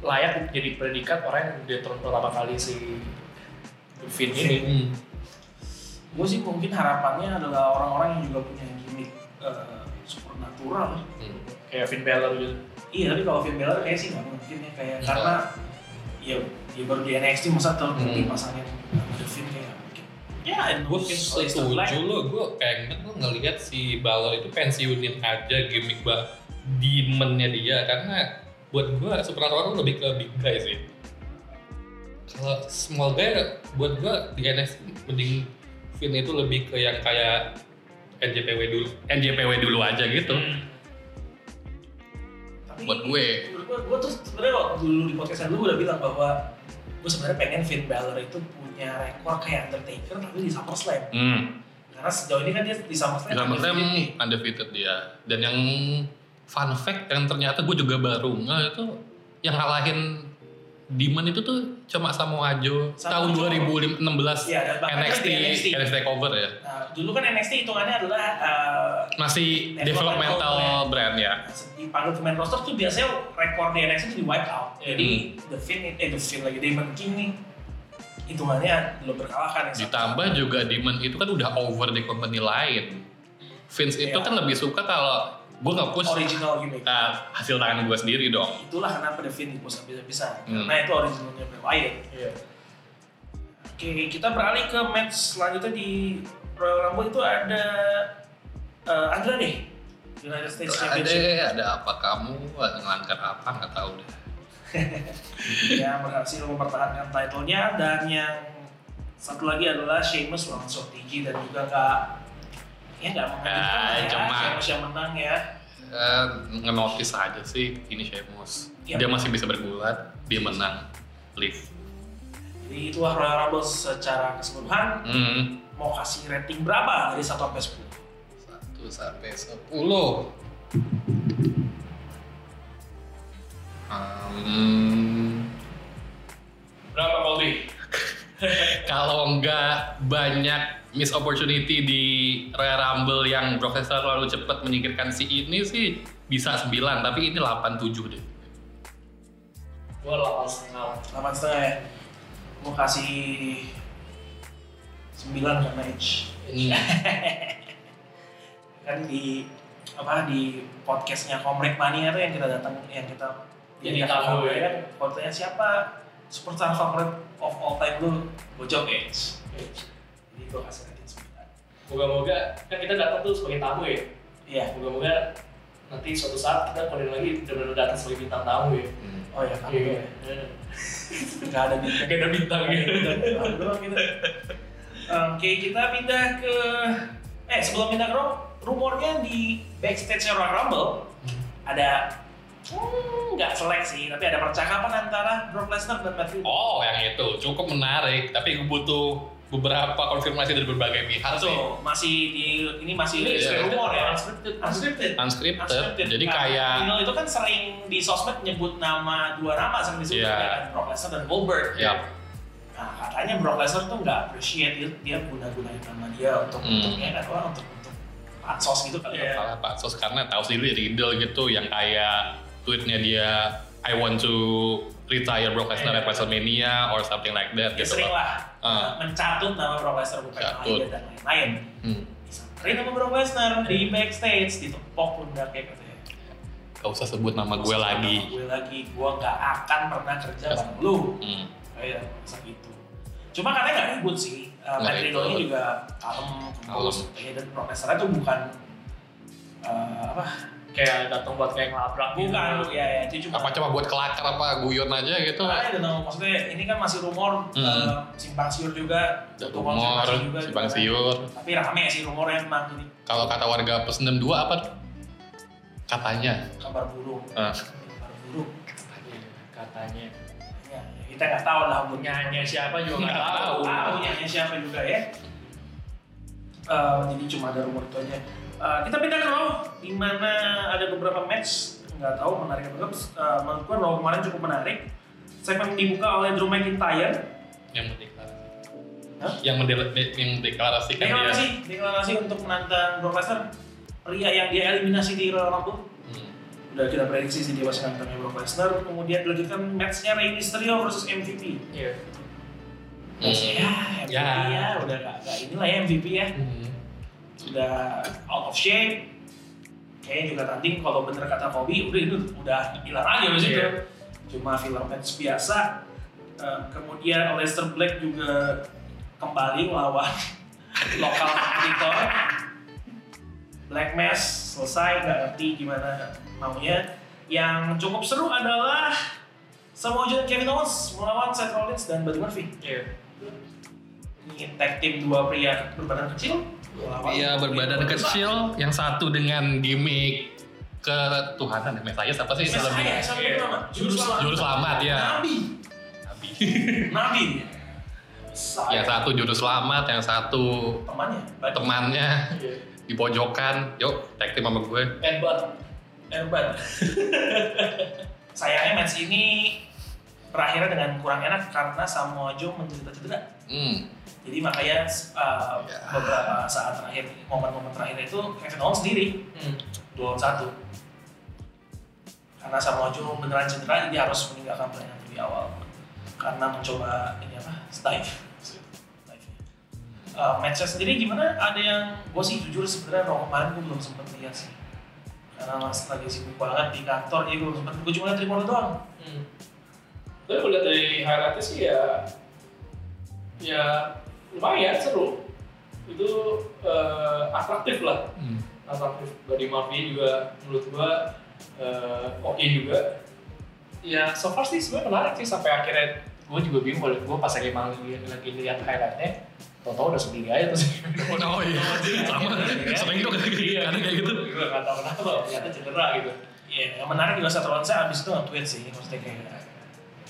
S3: layak jadi predikat orang yang dia turun pertama kali si Finn ini.
S4: Hmm.
S2: gue sih mungkin harapannya adalah orang-orang yang juga punya gimmick uh, supernatural
S4: Hmm.
S3: Kayak Finn Balor gitu.
S2: iya tapi kalau Finn Balor kayak sih nggak mungkin ya kayak
S4: Iya.
S2: karena ya dia baru di NXT masa terus
S4: Hmm.
S2: dipasangin The Fiend kayak mungkin ya
S4: gue
S2: mungkin kalau
S4: setuju lo gue pengen gue ngelihat si Balor itu pensiunin aja gimmick bah demonnya dia karena buat gue supernatural tuh lebih ke big guy sih kalau small guy buat gue di NXT mending Finn itu lebih ke yang kayak NJPW dulu NJPW dulu aja gitu
S3: Hmm.
S2: Tapi
S4: buat gue.
S2: menurut gue, gue tuh sebenarnya waktu dulu di podcast dulu gue udah bilang bahwa gue sebenarnya pengen Finn Balor itu punya rekor kayak Undertaker tapi di SummerSlam
S4: hmm.
S2: karena sejauh ini kan dia di SummerSlam
S4: Di SummerSlam
S2: undefeated nih.
S4: undefeated dia. Dan yang fun fact yang ternyata gue juga baru nggak itu yang ngalahin Demon itu tuh cuma Joe
S2: Samoa
S4: tahun
S2: Joe.
S4: 2016
S2: Iya, dan bahkan
S4: NXT,
S2: di NXT.
S4: NXT cover ya.
S2: Nah, dulu kan NXT hitungannya adalah uh,
S4: Masih
S2: Developmental
S4: developmental brand ya.
S2: dipanggil ke main roster tuh biasanya rekor di NXT itu di wipe out.
S4: Hmm.
S2: Jadi The Fiend, eh The Fiend lagi Demon King nih hitungannya belum berkalahkan ya.
S4: Ditambah juga Demon itu kan udah over di company lain. Vince itu
S2: Iya.
S4: kan lebih suka kalau gue nggak push
S2: original gimmick.
S4: uh, hasil tangan gue sendiri dong.
S2: Itulah kenapa The Fiend bisa bisa
S4: Hmm.
S2: Karena itu originalnya Bray Wyatt.
S3: Iya.
S2: Oke, kita beralih ke match selanjutnya di Royal Rumble itu ada uh, Andrade United States
S4: Ada
S2: Championship
S4: ada apa kamu ngelanggar apa nggak tahu deh.
S2: yang berhasil mempertahankan title-nya dan yang satu lagi adalah Sheamus lawan Sotigi dan juga nggak ya nggak mengejutkan
S4: Ah,
S2: lah ya
S4: cuma-
S2: Sheamus yang menang ya
S4: Eh, ngenotis aja sih ini Sheamus.
S2: Iya.
S4: Dia masih bisa bergulat, dia menang. Live.
S2: jadi itulah Royal Rumble secara keseluruhan
S4: Hmm.
S2: mau kasih rating berapa dari 1 sampai 10
S4: Satu sampai sepuluh. Hmm, kalau nggak banyak miss opportunity di Royal Rumble yang Profesor lalu cepat menyingkirkan si ini sih bisa 9 tapi ini 87 deh.
S3: Gue 8 setengah.
S2: 8 setengah ya mau kasih 9 karena Edge
S4: Hmm.
S2: kan di apa di podcastnya Komrek Mania tuh yang kita datang yang kita
S3: Jadi
S2: kita-
S3: ya.
S2: kan fotonya siapa superstar favorit of all time lu Bojok Edge jadi gue kasih rating 9
S3: Moga-moga kan kita datang tuh sebagai tamu ya.
S2: Iya.
S3: Moga-moga nanti suatu saat kita koordinat lagi benar-benar datang sebagai bintang tamu ya.
S2: Oh ya, kan.
S3: Iya.
S2: Nggak ada bintang.
S3: Gak ada bintang.
S2: Aduh, doang kita. Oke, kita pindah ke eh sebelum pindah ke rumornya di backstage Royal Rumble ada hmm, nggak selek sih, tapi ada percakapan antara Brock Lesnar dan Matt Riddle.
S4: Oh, yang itu cukup menarik, tapi gue butuh beberapa konfirmasi dari berbagai pihak sih.
S2: Betul, masih di ini masih
S4: Iya,
S2: di
S4: iya.
S2: rumor ya.
S3: Unscripted.
S2: Unscripted.
S4: Unscripted,
S2: Unscripted.
S4: jadi
S2: Karena
S4: kayak
S2: Riddle itu kan sering di sosmed nyebut nama dua nama sering disebut
S4: Iya.
S2: ya kan Brock Lesnar dan Goldberg.
S4: ya
S2: Nah, katanya Brock Lesnar tuh nggak appreciate dia, dia guna-gunain nama dia untuk
S4: Hmm.
S2: untuk ya kan orang untuk untuk pansos gitu kali ya.
S4: salah Pak Sos karena tahu sendiri Riddle gitu yang kayak tweetnya dia I want to retire Brock Lesnar at WrestleMania or something like that
S2: Ya
S4: gitu
S2: sering lah
S4: Ah.
S2: mencatut nama Brock Lesnar bukan nama dan lain-lain.
S4: Hmm.
S2: Disamperin sama Brock Lesnar di backstage, ditepok pundaknya katanya.
S4: Gak usah sebut nama gue lagi.
S2: nama Gue lagi, gue nggak akan pernah kerja bareng lu.
S4: Hmm.
S2: Kayak masa gitu. Cuma katanya nggak ribut sih. Uh, Matt Riddle ini
S4: ribut.
S2: juga kalem.
S4: Kalem.
S2: Ya, dan Brock Lesnar itu bukan uh, apa?
S3: Kayak datang buat kayak ngelabrak gitu.
S2: Bukan, ya, ya itu cuma
S4: Apa coba buat kelakar apa guyon aja gitu?
S2: I don't know, maksudnya ini kan masih rumor,
S4: Hmm.
S2: uh, simpang siur juga,
S4: Rumor,
S2: Tukang
S4: simpang
S2: juga,
S4: siur.
S2: Tapi rame sih rumornya emang jadi
S4: Kalau kata warga plus 62 apa? tuh? Katanya.
S2: kabar burung.
S4: Ah.
S2: Kabar burung.
S3: Katanya. Katanya.
S2: Ya, kita nggak tahu lah
S3: Nyanyi siapa juga nggak tahu.
S4: tahu.
S2: nyanyi siapa juga ya. Eh, jadi cuma ada rumor itu aja. Eh, kita pindah ke Raw, di mana ada beberapa match nggak tahu menarik apa enggak. Eh, menurut gue Raw kemarin cukup menarik. Segmen dibuka oleh Drew McIntyre.
S4: Yang mendeklarasi.
S2: Hah?
S4: Yang, mendel- yang mendeklarasikan
S2: Deklarasi,
S4: dia.
S2: deklarasi untuk menantang Brock Lesnar. Pria yang dia eliminasi di Royal Rumble.
S4: Hmm.
S2: Udah kita prediksi sih dia pasti nantangnya Brock Lesnar. Kemudian dilanjutkan matchnya Rey Mysterio versus MVP.
S3: Iya.
S4: Hmm.
S2: Ya, MVP ya,
S4: Ya.
S2: udah gak, gak inilah ya MVP ya.
S4: Hmm.
S2: Udah out of shape. Kayaknya juga tanding kalau bener kata Kobe, udah itu udah hilang aja abis itu.
S3: Iya.
S2: Cuma filler match biasa. Eh, kemudian Aleister Black juga kembali melawan lokal kompetitor. Black Mass selesai, nggak ngerti gimana maunya. Yang cukup seru adalah Samoa Joe Kevin Owens melawan Seth Rollins dan Buddy Murphy.
S3: Iya.
S2: Ini tag team dua pria berbadan kecil.
S4: Iya berbadan kecil, yang satu dengan gimmick ketuhanan ya, Mesias apa sih istilahnya?
S2: siapa
S3: Iya.
S2: Juru selamat.
S4: Juru selamat ya.
S2: Nabi.
S4: Nabi.
S2: Nabi
S4: yang satu juru selamat, yang satu
S2: temannya. Buddy.
S4: temannya
S3: Iya.
S4: di pojokan. Yuk, tag team sama gue.
S2: Erban. Erban. Sayangnya match ini berakhirnya dengan kurang enak karena Samoa Joe menderita cedera.
S4: Hmm.
S2: Jadi makanya uh,
S4: Ya.
S2: beberapa saat terakhir, momen-momen terakhir itu Kevin Owens sendiri
S3: Hmm.
S2: dua lawan satu. Karena Samoa Joe beneran cedera, jadi harus meninggalkan pertandingan di awal. Karena mencoba ini apa, dive. Dive. Uh, matchnya sendiri gimana? Ada yang, gue sih jujur sebenarnya Raw kemarin gue belum sempet lihat sih. Karena mas lagi sibuk banget di kantor, jadi gue belum sempet. Gue cuma lihat doang.
S3: Hmm. Tapi kalau lihat dari highlightnya sih ya, ya lumayan seru. Itu eh, atraktif lah,
S4: Hmm.
S3: atraktif. Body Murphy juga menurut gua eh, oke juga. Ya so far sih sebenarnya menarik sih sampai akhirnya gue juga bingung kalau gue pas lagi emang lagi, lagi lihat highlightnya, tau-tau udah sendiri aja terus.
S4: Oh iya, sama. Sering tuh
S3: Iya,
S4: ada kayak gitu.
S3: Gue nggak tahu kenapa, ternyata cedera gitu.
S2: Iya, yang menarik juga Seth Rollins abis itu nge-tweet sih, maksudnya kayak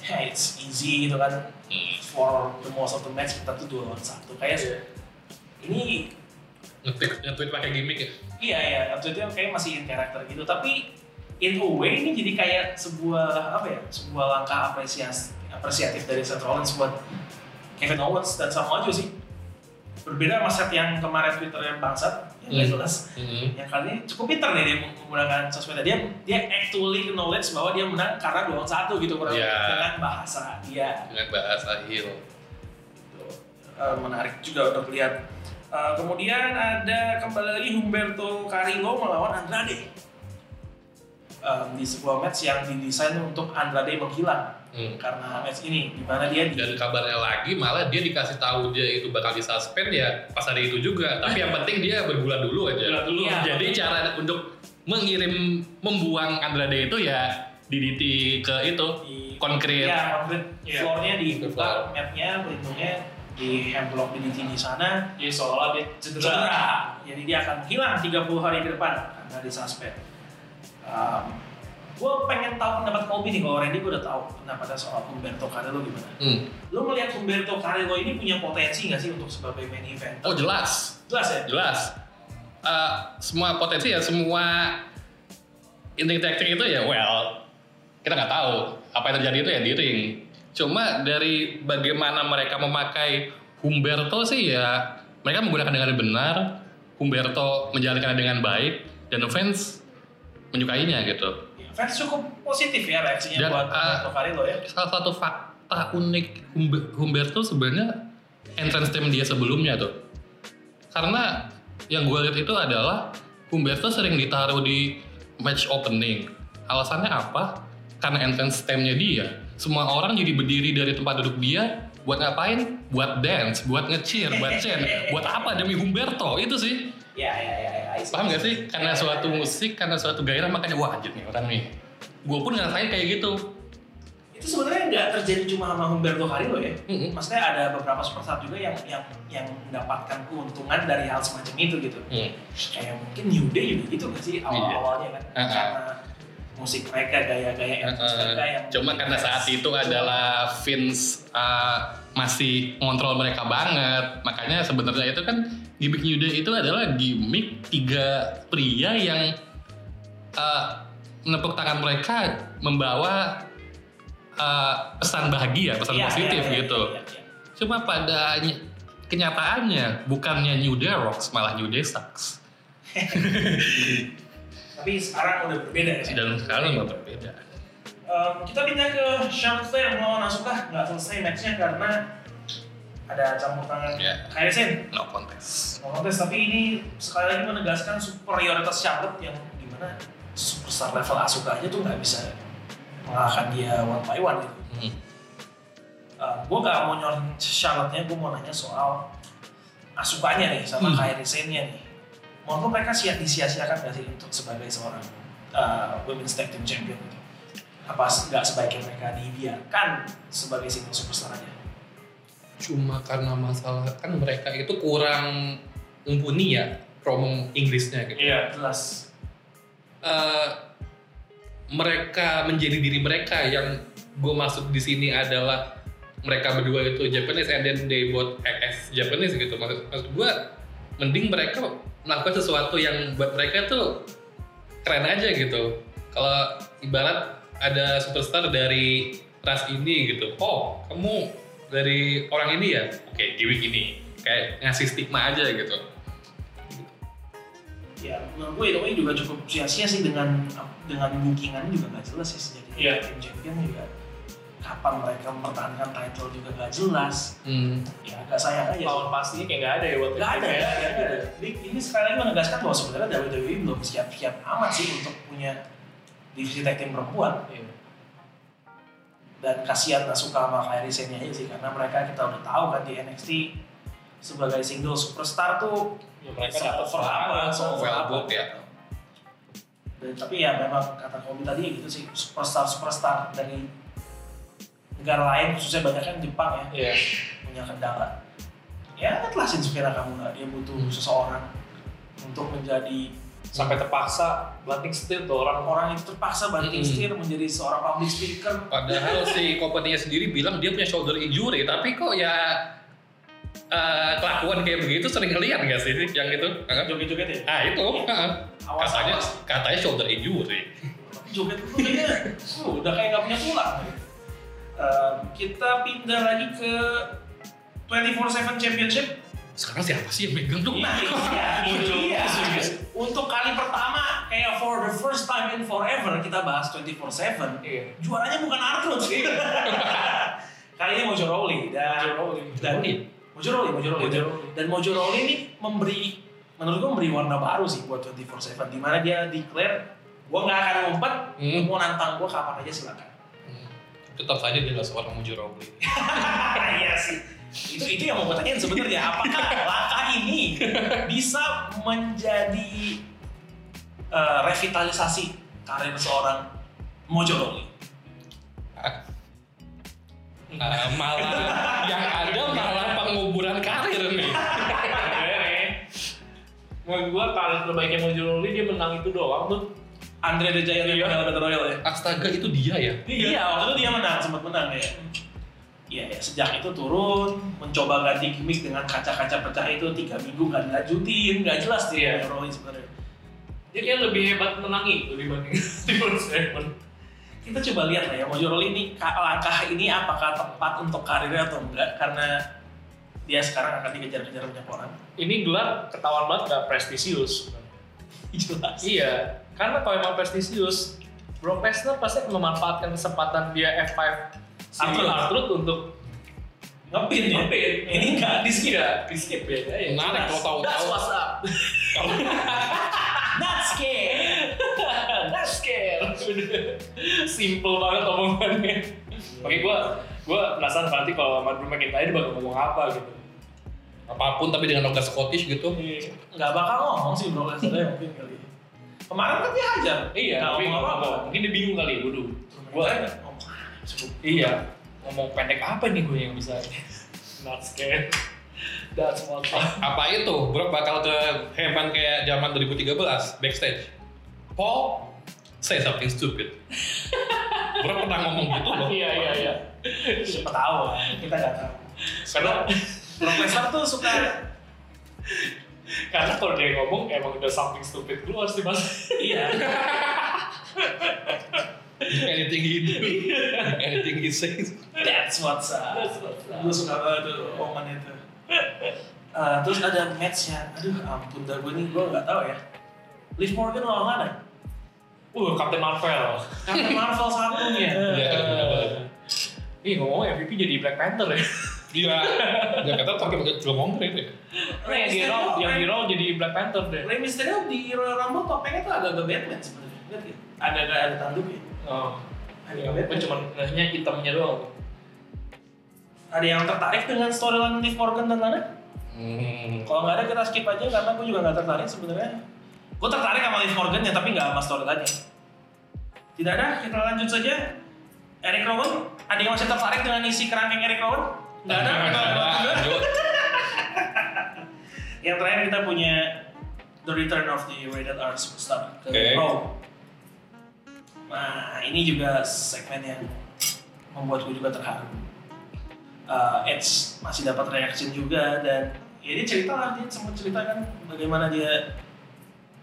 S2: ya it's easy gitu kan
S4: Hmm.
S2: for the most of the match kita tuh dua lawan satu kayak
S3: Iya.
S2: ini
S4: Nge-tweet, nge-tweet pakai gimmick ya.
S2: iya ya tweetnya kayak masih in karakter gitu tapi in a way ini jadi kayak sebuah apa ya sebuah langkah apresiasi apresiatif dari Seth Rollins buat Kevin Owens dan Samoa Joe sih berbeda sama Seth yang kemarin Twitternya bangsat yang gak
S4: Hmm.
S2: jelas
S4: Hmm.
S2: yang kali ini cukup pintar nih dia menggunakan sosmed dia dia actually knowledge bahwa dia menang karena dua lawan satu gitu kurang lebih.
S4: Iya.
S2: dengan bahasa dia
S4: Dengan bahasa heel.
S2: Gitu. Eh, menarik juga untuk lihat Eh, kemudian ada kembali lagi Humberto Carrillo melawan Andrade um, di sebuah match yang didesain untuk Andrade menghilang
S4: Hmm.
S2: karena match ini di mana dia di
S4: Dan kabarnya lagi malah dia dikasih tahu dia itu bakal disuspend ya pas hari itu juga. Tapi yang penting dia bergulat dulu aja.
S3: Bergulat dulu.
S2: Iya.
S4: Jadi cara untuk mengirim membuang Andrade itu ya DDT ke itu
S2: di
S4: konkret.
S2: ya konkret
S3: Iya.
S2: floornya
S4: Floor.
S2: dibuka matnya pelindungnya di handblock di di sana
S3: Jadi seolah dia cedera.
S2: cedera jadi dia akan hilang 30 hari ke depan karena disuspend um, gue pengen tahu pendapat Kobe nih kalau Randy gue udah tahu pendapatnya soal Humberto Carrillo gimana
S4: Hmm.
S2: lo melihat Humberto Carrillo ini punya potensi nggak sih untuk sebagai main event
S4: Oh jelas,
S2: jelas ya
S4: jelas. Eh, semua potensi ya semua inting tactic itu ya well kita nggak tahu apa yang terjadi itu ya di ring. Cuma dari bagaimana mereka memakai Humberto sih ya mereka menggunakan dengan benar. Humberto menjalankannya dengan baik dan fans menyukainya gitu.
S2: Fans cukup positif ya reaksinya
S4: Dan,
S2: buat
S4: uh,
S2: Carrillo ya
S4: Salah satu fakta unik Humbe- Humberto sebenarnya entrance team dia sebelumnya tuh. Karena yang gue lihat itu adalah Humberto sering ditaruh di match opening. Alasannya apa? Karena entrance teamnya dia. Semua orang jadi berdiri dari tempat duduk dia buat ngapain? Buat dance, buat nge-cheer, buat chant. buat apa demi Humberto? Itu sih.
S2: Ya ya ya ya see.
S4: Paham gak sih? Karena suatu musik, karena suatu gairah makanya wah anjir nih orang nih. Gue pun ngerasain kayak gitu.
S2: itu sebenarnya nggak terjadi cuma sama Humberto Carrillo ya
S4: Mm-mm.
S2: maksudnya ada beberapa superstar juga yang yang yang mendapatkan keuntungan dari hal semacam itu gitu
S4: Hmm.
S2: kayak mungkin New Day juga gitu nggak sih awal-awalnya kan
S4: Uh-uh.
S2: karena musik mereka gaya-gaya
S4: Uh,
S2: mereka yang
S4: cuma karena saat itu adalah Vince uh, masih ngontrol mereka banget makanya sebenarnya itu kan gimmick New Day itu adalah gimmick tiga pria yang uh, menepuk tangan mereka membawa uh, pesan bahagia pesan
S2: Iya,
S4: positif
S2: iya, iya,
S4: gitu.
S2: iya, iya.
S4: cuma pada ny- kenyataannya bukannya New Day rocks malah New Day sucks.
S2: Tapi sekarang udah berbeda ya?
S4: Dan sekarang nggak berbeda.
S2: Em, kita pindah ke Charlotte Flair melawan Asuka nggak selesai matchnya karena ada campur tangan. Kairi Sane
S4: no contest
S2: No contest, tapi ini sekali lagi menegaskan superioritas Charlotte yang di mana superstar level Asuka aja tuh nggak bisa mengalahkan dia one by one gitu.
S4: Hmm.
S2: gue gak mau nyorotin Charlotte-nya, gue mau nanya soal Asukanya nih sama
S4: Hmm.
S2: Kairi Sane-nya nih. Menurut lo mereka siap disia-siakan gak sih untuk sebagai seorang uh, Women's Tag Team Champion gitu? Apa nggak sebaiknya mereka dibiarkan sebagai single superstar aja?
S4: Cuma karena masalah kan mereka itu kurang mumpuni ya promo Inggrisnya gitu.
S3: Iya.
S2: Jelas.
S4: Eh, mereka menjadi diri mereka yang gue maksud di sini adalah mereka berdua itu Japanese and then they both act as Japanese gitu maksud, maksud gue mending mereka melakukan sesuatu yang buat mereka tuh keren aja gitu kalau ibarat ada superstar dari ras ini gitu oh kamu dari orang ini ya oke gimmick ini kayak ngasih stigma aja gitu
S2: Ya, menurut gue itu juga cukup sia-sia sih dengan dengan bookingan juga nggak jelas sih sejatinya.
S3: Iya.
S2: Tim champion juga kapan mereka mempertahankan title juga nggak jelas.
S4: hmm.
S2: Ya agak sayang aja.
S3: Lawan pastinya kayak nggak ada ya buat
S2: Nggak ada, ya,
S3: ya.
S2: nggak ada. Ini, ini sekali lagi menegaskan bahwa sebenarnya WWE belum siap-siap amat sih untuk punya divisi tag team perempuan.
S3: Iya.
S2: Dan kasihan Asuka sama Kairi Sane aja sih karena mereka kita udah tahu kan di NXT sebagai single superstar tuh
S3: Ya, mereka dapat
S2: apa.
S4: booked ya.
S2: Dan, tapi ya memang kata Kobe tadi gitu sih superstar superstar dari negara lain khususnya banyak kan Jepang ya
S3: Iya.
S2: punya kendala. Ya telah Shinsuke Nakamura dia butuh
S4: Hmm.
S2: seseorang untuk menjadi
S3: Sampai terpaksa banting setir tuh orang
S2: orang yang terpaksa banting
S4: Hmm.
S2: setir menjadi seorang public speaker.
S4: Padahal si company sendiri bilang dia punya shoulder injury, tapi kok ya eh, kelakuan kayak begitu sering ngeliat nggak sih yang itu?
S2: Joget-joget ya.
S4: Ah itu, heeh.
S2: Awas
S4: katanya
S2: awas.
S4: katanya shoulder injury.
S2: Tapi joget itu kayaknya uh, udah kayak nggak punya tulang. Eh, kita pindah lagi ke 24/7 Championship.
S4: Sekarang siapa sih yang megang tuh?
S2: Nah, iya,
S3: Muncul.
S2: iya. Untuk kali pertama, kayak for the first time in forever, kita bahas 24/7.
S3: Iya.
S2: Juaranya bukan Arthur sih. kali ini Mojo Rawley dan dan Mojo Rawley, Mojo Rawley.
S3: Mojo
S2: Dan, Mojo Rawley ini memberi menurut gue memberi warna baru sih buat 24/7 di mana dia declare Gue nggak akan ngumpet,
S4: Hmm.
S2: mau nantang gue kapan aja silakan.
S4: Tetap saja dia nggak seorang Mujurobli.
S2: iya sih. Itu itu yang mau gue tanyain sebenarnya apakah langkah ini bisa menjadi eh, revitalisasi karir seorang Mojoroli?
S4: Ah, malah yang ada malah penguburan karir nih.
S3: Menurut gua karir terbaiknya Mojololi dia menang itu doang tuh.
S2: Andre the Giant
S3: Iya.
S2: yang Battle Royale ya?
S4: Astaga itu dia ya.
S2: Iya, waktu itu dia menang, sempat menang ya. Iya, ya, sejak itu turun, mencoba ganti gimmick dengan kaca-kaca pecah itu tiga minggu nggak dilanjutin, nggak jelas dia
S3: Iya.
S2: Rolling sebenarnya.
S3: Dia kayak lebih hebat menang itu dibanding Steven Seven.
S2: Kita coba lihat lah ya, Mojo Rolling ini ka- langkah ini apakah tepat untuk karirnya atau enggak? Karena dia sekarang akan dikejar-kejar banyak orang.
S3: Ini gelar ketahuan banget gak prestisius.
S2: Jelas.
S3: Iya, karena kalau emang prestisius, Brock Lesnar pasti memanfaatkan kesempatan dia F5 si
S2: Arthur.
S3: Arthur untuk
S2: Ngepin ya?
S3: ngepin.
S2: Ini nggak di skip.
S3: Iya, di skip ya. ya.
S4: Menarik kalau tahu-tahu.
S3: That's what's up.
S2: Not scared.
S3: Not scared. Simple banget omongannya. Oke, gua gua penasaran nanti kalau sama Drew McIntyre bakal ngomong apa gitu.
S4: Apa pun tapi dengan logat Scottish gitu.
S2: Nggak bakal ngomong sih Brock Lesnar ya mungkin kali. Kemarin kan dia hajar.
S3: Iya, tapi
S2: ngomong apa-apa.
S3: Mungkin dia bingung kali, waduh.
S2: Gua. Cukup.
S3: iya, ngomong pendek apa nih gue yang bisa not scared. That's what's up.
S4: Apa itu? Brock bakal ke Heyman kayak zaman 2013 backstage. Paul, say something stupid. Brock pernah ngomong gitu loh.
S3: Iya, iya, iya.
S2: Siapa tahu, kita nggak tahu.
S3: Karena
S2: Brock Lesnar tuh suka
S3: karena kalau dia ngomong emang udah something stupid keluar sih mas.
S2: iya.
S4: Anything he do, anything he says.
S2: That's what's up.
S3: That's what's up.
S2: Gue suka banget tuh omongan itu. Eh, terus ada match ya, aduh ampun dah gue nih gue nggak tahu ya. Liv Morgan lawan mana?
S3: Uh, Captain Marvel.
S2: Captain Marvel satunya.
S4: Iya, benar-benar.
S3: Ih ngomong MVP jadi Black Panther ya.
S4: Dia, dia kata pakai belum ngomong itu. ya.
S3: Nah, yang di Raw, yang di Raw jadi Black Panther deh.
S2: Rey Mysterio di Royal Rumble topengnya tuh agak-agak Batman sebenarnya. Lihat ya? Agak-agak ada tanduknya.
S3: Oh.
S2: Ada
S3: Ya, gue cuma hanya hitamnya doang.
S2: Ada yang tertarik dengan storyline Liv Morgan dan Lana?
S4: Hmm.
S2: Kalau nggak ada kita skip aja karena gue juga nggak tertarik sebenarnya. Gue tertarik sama Liv Morgan ya tapi nggak sama storyline-nya. Tidak ada, kita lanjut saja. Eric Rowan, ada yang masih tertarik dengan isi kerangkeng Eric Rowan? Nggak ada. Lanjut. Yang terakhir kita punya The Return of the Rated R Superstar ke
S4: Oke.
S2: Raw. Nah, ini juga segmen yang membuat gue juga terharu. Uh, Edge masih dapat reaction juga dan ya dia cerita lah dia sempat cerita kan bagaimana dia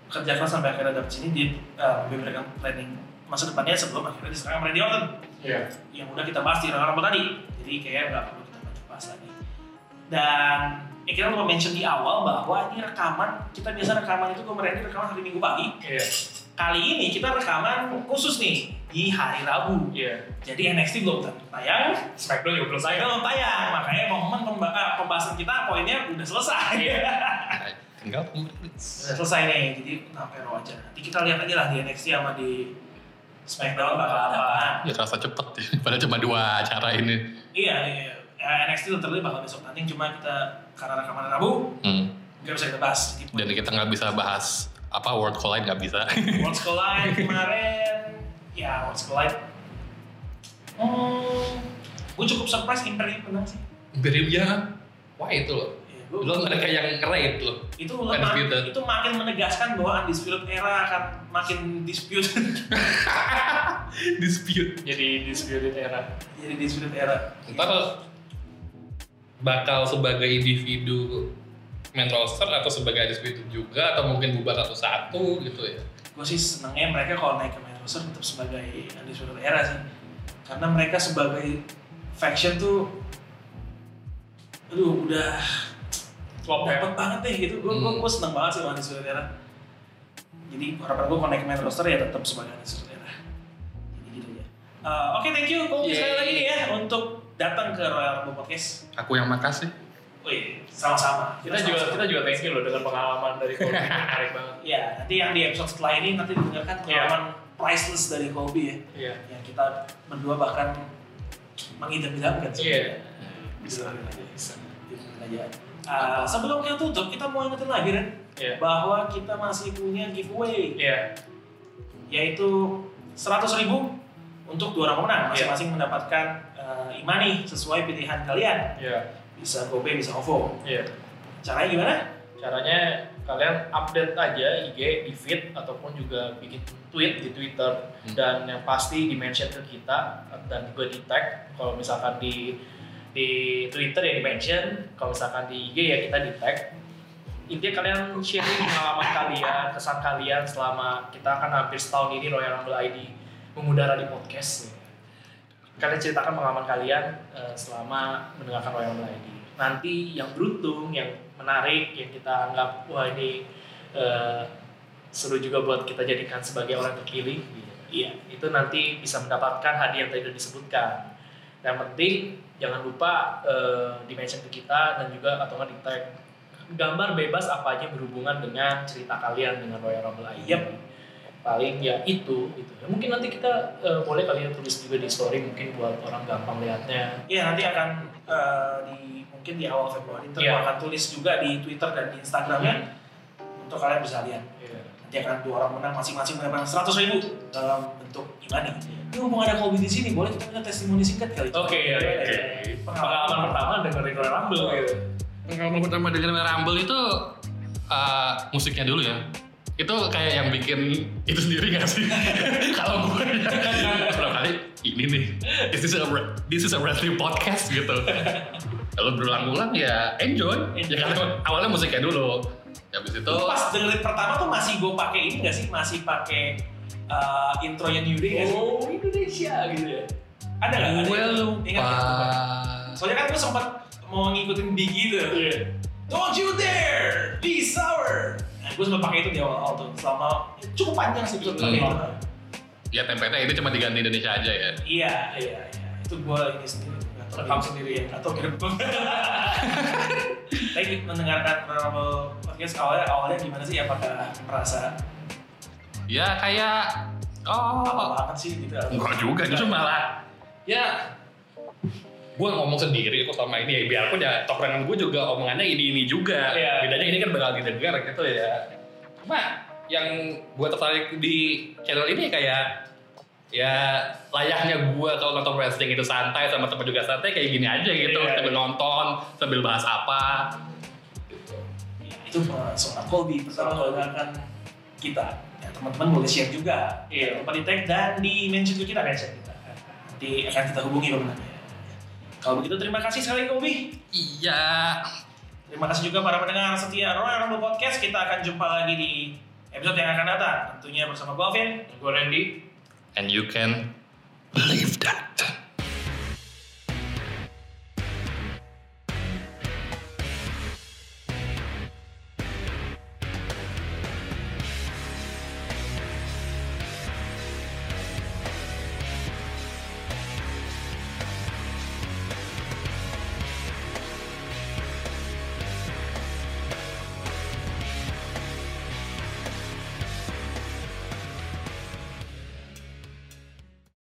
S2: kerja keras sampai akhirnya dapet sini dia uh, memberikan planning masa depannya sebelum akhirnya diserang sama Randy Orton
S3: Iya.
S2: yang udah kita bahas di rangka tadi jadi kayaknya nggak perlu kita bahas lagi dan ya kita lupa mention di awal bahwa ini rekaman kita biasa rekaman itu kemarin ini rekaman hari minggu pagi
S3: Iya.
S2: Kali ini kita rekaman khusus nih di hari Rabu
S3: Iya.
S2: jadi NXT belum tayang
S3: Smackdown juga belum
S2: saya
S3: sayang.
S2: belum tayang makanya momen pemba- ah, pembahasan kita poinnya udah selesai
S3: Iya.
S4: Tinggal
S2: udah selesai nih jadi sampai Raw aja nanti kita lihat aja lah di NXT sama di SmackDown bakal ada apa
S4: Ya terasa cepet ya. Padahal cuma dua acara ini.
S2: Iya, iya. Ya, NXT literally bakal besok tanding, cuma kita karena rekaman Rabu,
S4: Hmm.
S2: nggak bisa kita bahas. Jadi,
S4: Dan kita nggak bisa bahas apa World Collide nggak bisa.
S2: Worlds Collide kemarin, ya Worlds Collide. Hmm, gue cukup surprise Imperium menang sih.
S4: Imperium ya. Wah itu loh.
S2: Ya,
S4: Belum ada kayak yang raid loh.
S2: itu
S4: Undisputed.
S2: lemah, itu makin menegaskan bahwa Undisputed Era akan makin dispute.
S4: Dispute.
S3: Jadi disputed era.
S2: Jadi Undisputed Era.
S4: Ntar bakal sebagai individu main roster atau sebagai undisputed juga atau mungkin bubar satu-satu gitu ya.
S2: Gue sih senengnya mereka kalau naik ke main roster tetap sebagai Undisputed Era sih. Karena mereka sebagai faction tuh, aduh udah
S3: Klop ya.
S2: dapet banget deh gitu gue gue
S4: Hmm.
S2: gue seneng banget sih sama Undisputed Era jadi harapan gue connect main roster ya tetap sebagai Undisputed Era jadi gitu ya Eh, oke thank you Kobe sekali
S4: Yeay.
S2: lagi nih ya untuk datang ke Royal Rumble Podcast
S4: Aku yang makasih.
S2: Wih, sama-sama.
S3: Kita juga
S2: sama-sama.
S3: kita juga thank you loh dengan pengalaman dari Kobe menarik banget.
S2: Ya, nanti yang di episode setelah ini nanti didengarkan pengalaman priceless dari Kobe ya.
S3: Iya.
S2: Yang kita berdua bahkan mengidam-idamkan sih.
S3: Iya.
S2: Bisa. Bisa. aja. Ah, sebelum kita tutup, kita mau ingetin lagi Ren,
S3: Iya.
S2: bahwa kita masih punya giveaway,
S3: Iya.
S2: yaitu 100.000 ribu untuk dua orang pemenang,
S3: Iya.
S2: masing-masing mendapatkan eh, imani sesuai pilihan kalian.
S3: Iya.
S2: Bisa GoPay, bisa OVO.
S3: Iya.
S2: Caranya gimana?
S3: Caranya kalian update aja IG di feed ataupun juga bikin tweet di Twitter
S4: Hmm.
S3: dan yang pasti di mention ke kita dan juga di tag kalau misalkan di di Twitter ya di mention kalau misalkan di IG ya kita di tag intinya kalian sharing pengalaman kalian kesan kalian selama kita akan hampir setahun ini Royal Rumble ID mengudara di podcast kalian ceritakan pengalaman kalian eh, selama mendengarkan Royal ID nanti yang beruntung yang menarik yang kita anggap wah ini eh, seru juga buat kita jadikan sebagai orang terpilih iya itu nanti bisa mendapatkan hadiah yang tadi sudah disebutkan. Yang penting jangan lupa eh, di mention ke kita dan juga atau nggak di tag. Gambar bebas apa aja berhubungan dengan cerita kalian dengan Royal Rumble ID
S2: Yep.
S3: Paling ya itu gitu ya mungkin nanti kita eh, boleh kalian tulis juga di story mungkin buat orang gampang lihatnya
S2: Iya nanti akan eh, di mungkin di awal Februari
S3: Iya.
S2: gua akan tulis juga di Twitter dan di Instagramnya untuk kalian bisa lihat.
S3: Iya.
S2: Nanti akan dua orang menang masing-masing mendapatkan seratus ribu dalam bentuk imani. Ini mumpung ada Kobe di sini, boleh kita minta testimoni singkat kali?
S3: Oke, ya,
S2: Boleh,
S3: oke.
S2: ya.
S3: Pengalaman pertama dengerin Rumble gitu.
S4: Pengalaman pertama dengan Rumble itu uh, musiknya dulu ya. Itu kayak yang bikin itu sendiri gak sih? Kalau gue berapa kali ini nih, this is a this is a wrestling podcast gitu. Kalau berulang-ulang ya enjoy. Ya karena awalnya musiknya dulu. Habis itu
S2: pas dengerin pertama tuh masih gue pakai ini gak sih? Masih pakai uh, intronya New Day gak sih?
S3: Oh, Indonesia gitu ya.
S2: Ada nggak? Ada
S4: gue
S2: yang-
S4: lupa.
S2: Ingat. Soalnya kan gue sempat mau ngikutin Biggie tuh.
S3: Iya.
S2: Don't you dare be sour. Gue sempat pakai itu di awal-awal tuh. Selama cukup panjang sih
S4: Hmm.
S2: pakai itu.
S4: Ya tempatnya itu cuma diganti Indonesia aja ya.
S2: Iya, iya, iya. Itu gue ini sendiri.
S3: Rekam
S2: di-
S3: sendiri ya.
S2: Atau kirim Tapi mendengarkan Rumble Podcast awalnya, awalnya gimana sih? Apakah merasa
S4: Ya kayak oh
S2: apa banget sih gitu?
S4: Enggak juga, justru malah ya gue ngomong sendiri kok sama ini ya biarpun ya tongkrongan gue juga omongannya ini ini juga
S3: Iya.
S4: bedanya ini kan bakal didengar gitu ya cuma yang gue tertarik di channel ini kayak ya layaknya gue kalau nonton wrestling itu santai sama teman juga santai kayak gini aja gitu
S3: Iya,
S4: sambil
S3: iya.
S4: nonton sambil bahas apa
S2: Ya, itu soal Colby pertama mendengarkan kita. Ya, teman-teman boleh share juga.
S3: Iya.
S2: Lupa di tag dan di mention ke kita mention kita. Nanti akan kita hubungi pemenangnya. Kalau begitu terima kasih sekali Kobi.
S4: iya
S2: Terima kasih juga para pendengar setia Royal Rumble Podcast. Kita akan jumpa lagi di episode yang akan datang. Tentunya bersama gue Alvin.
S3: Gue Randy.
S4: and you can believe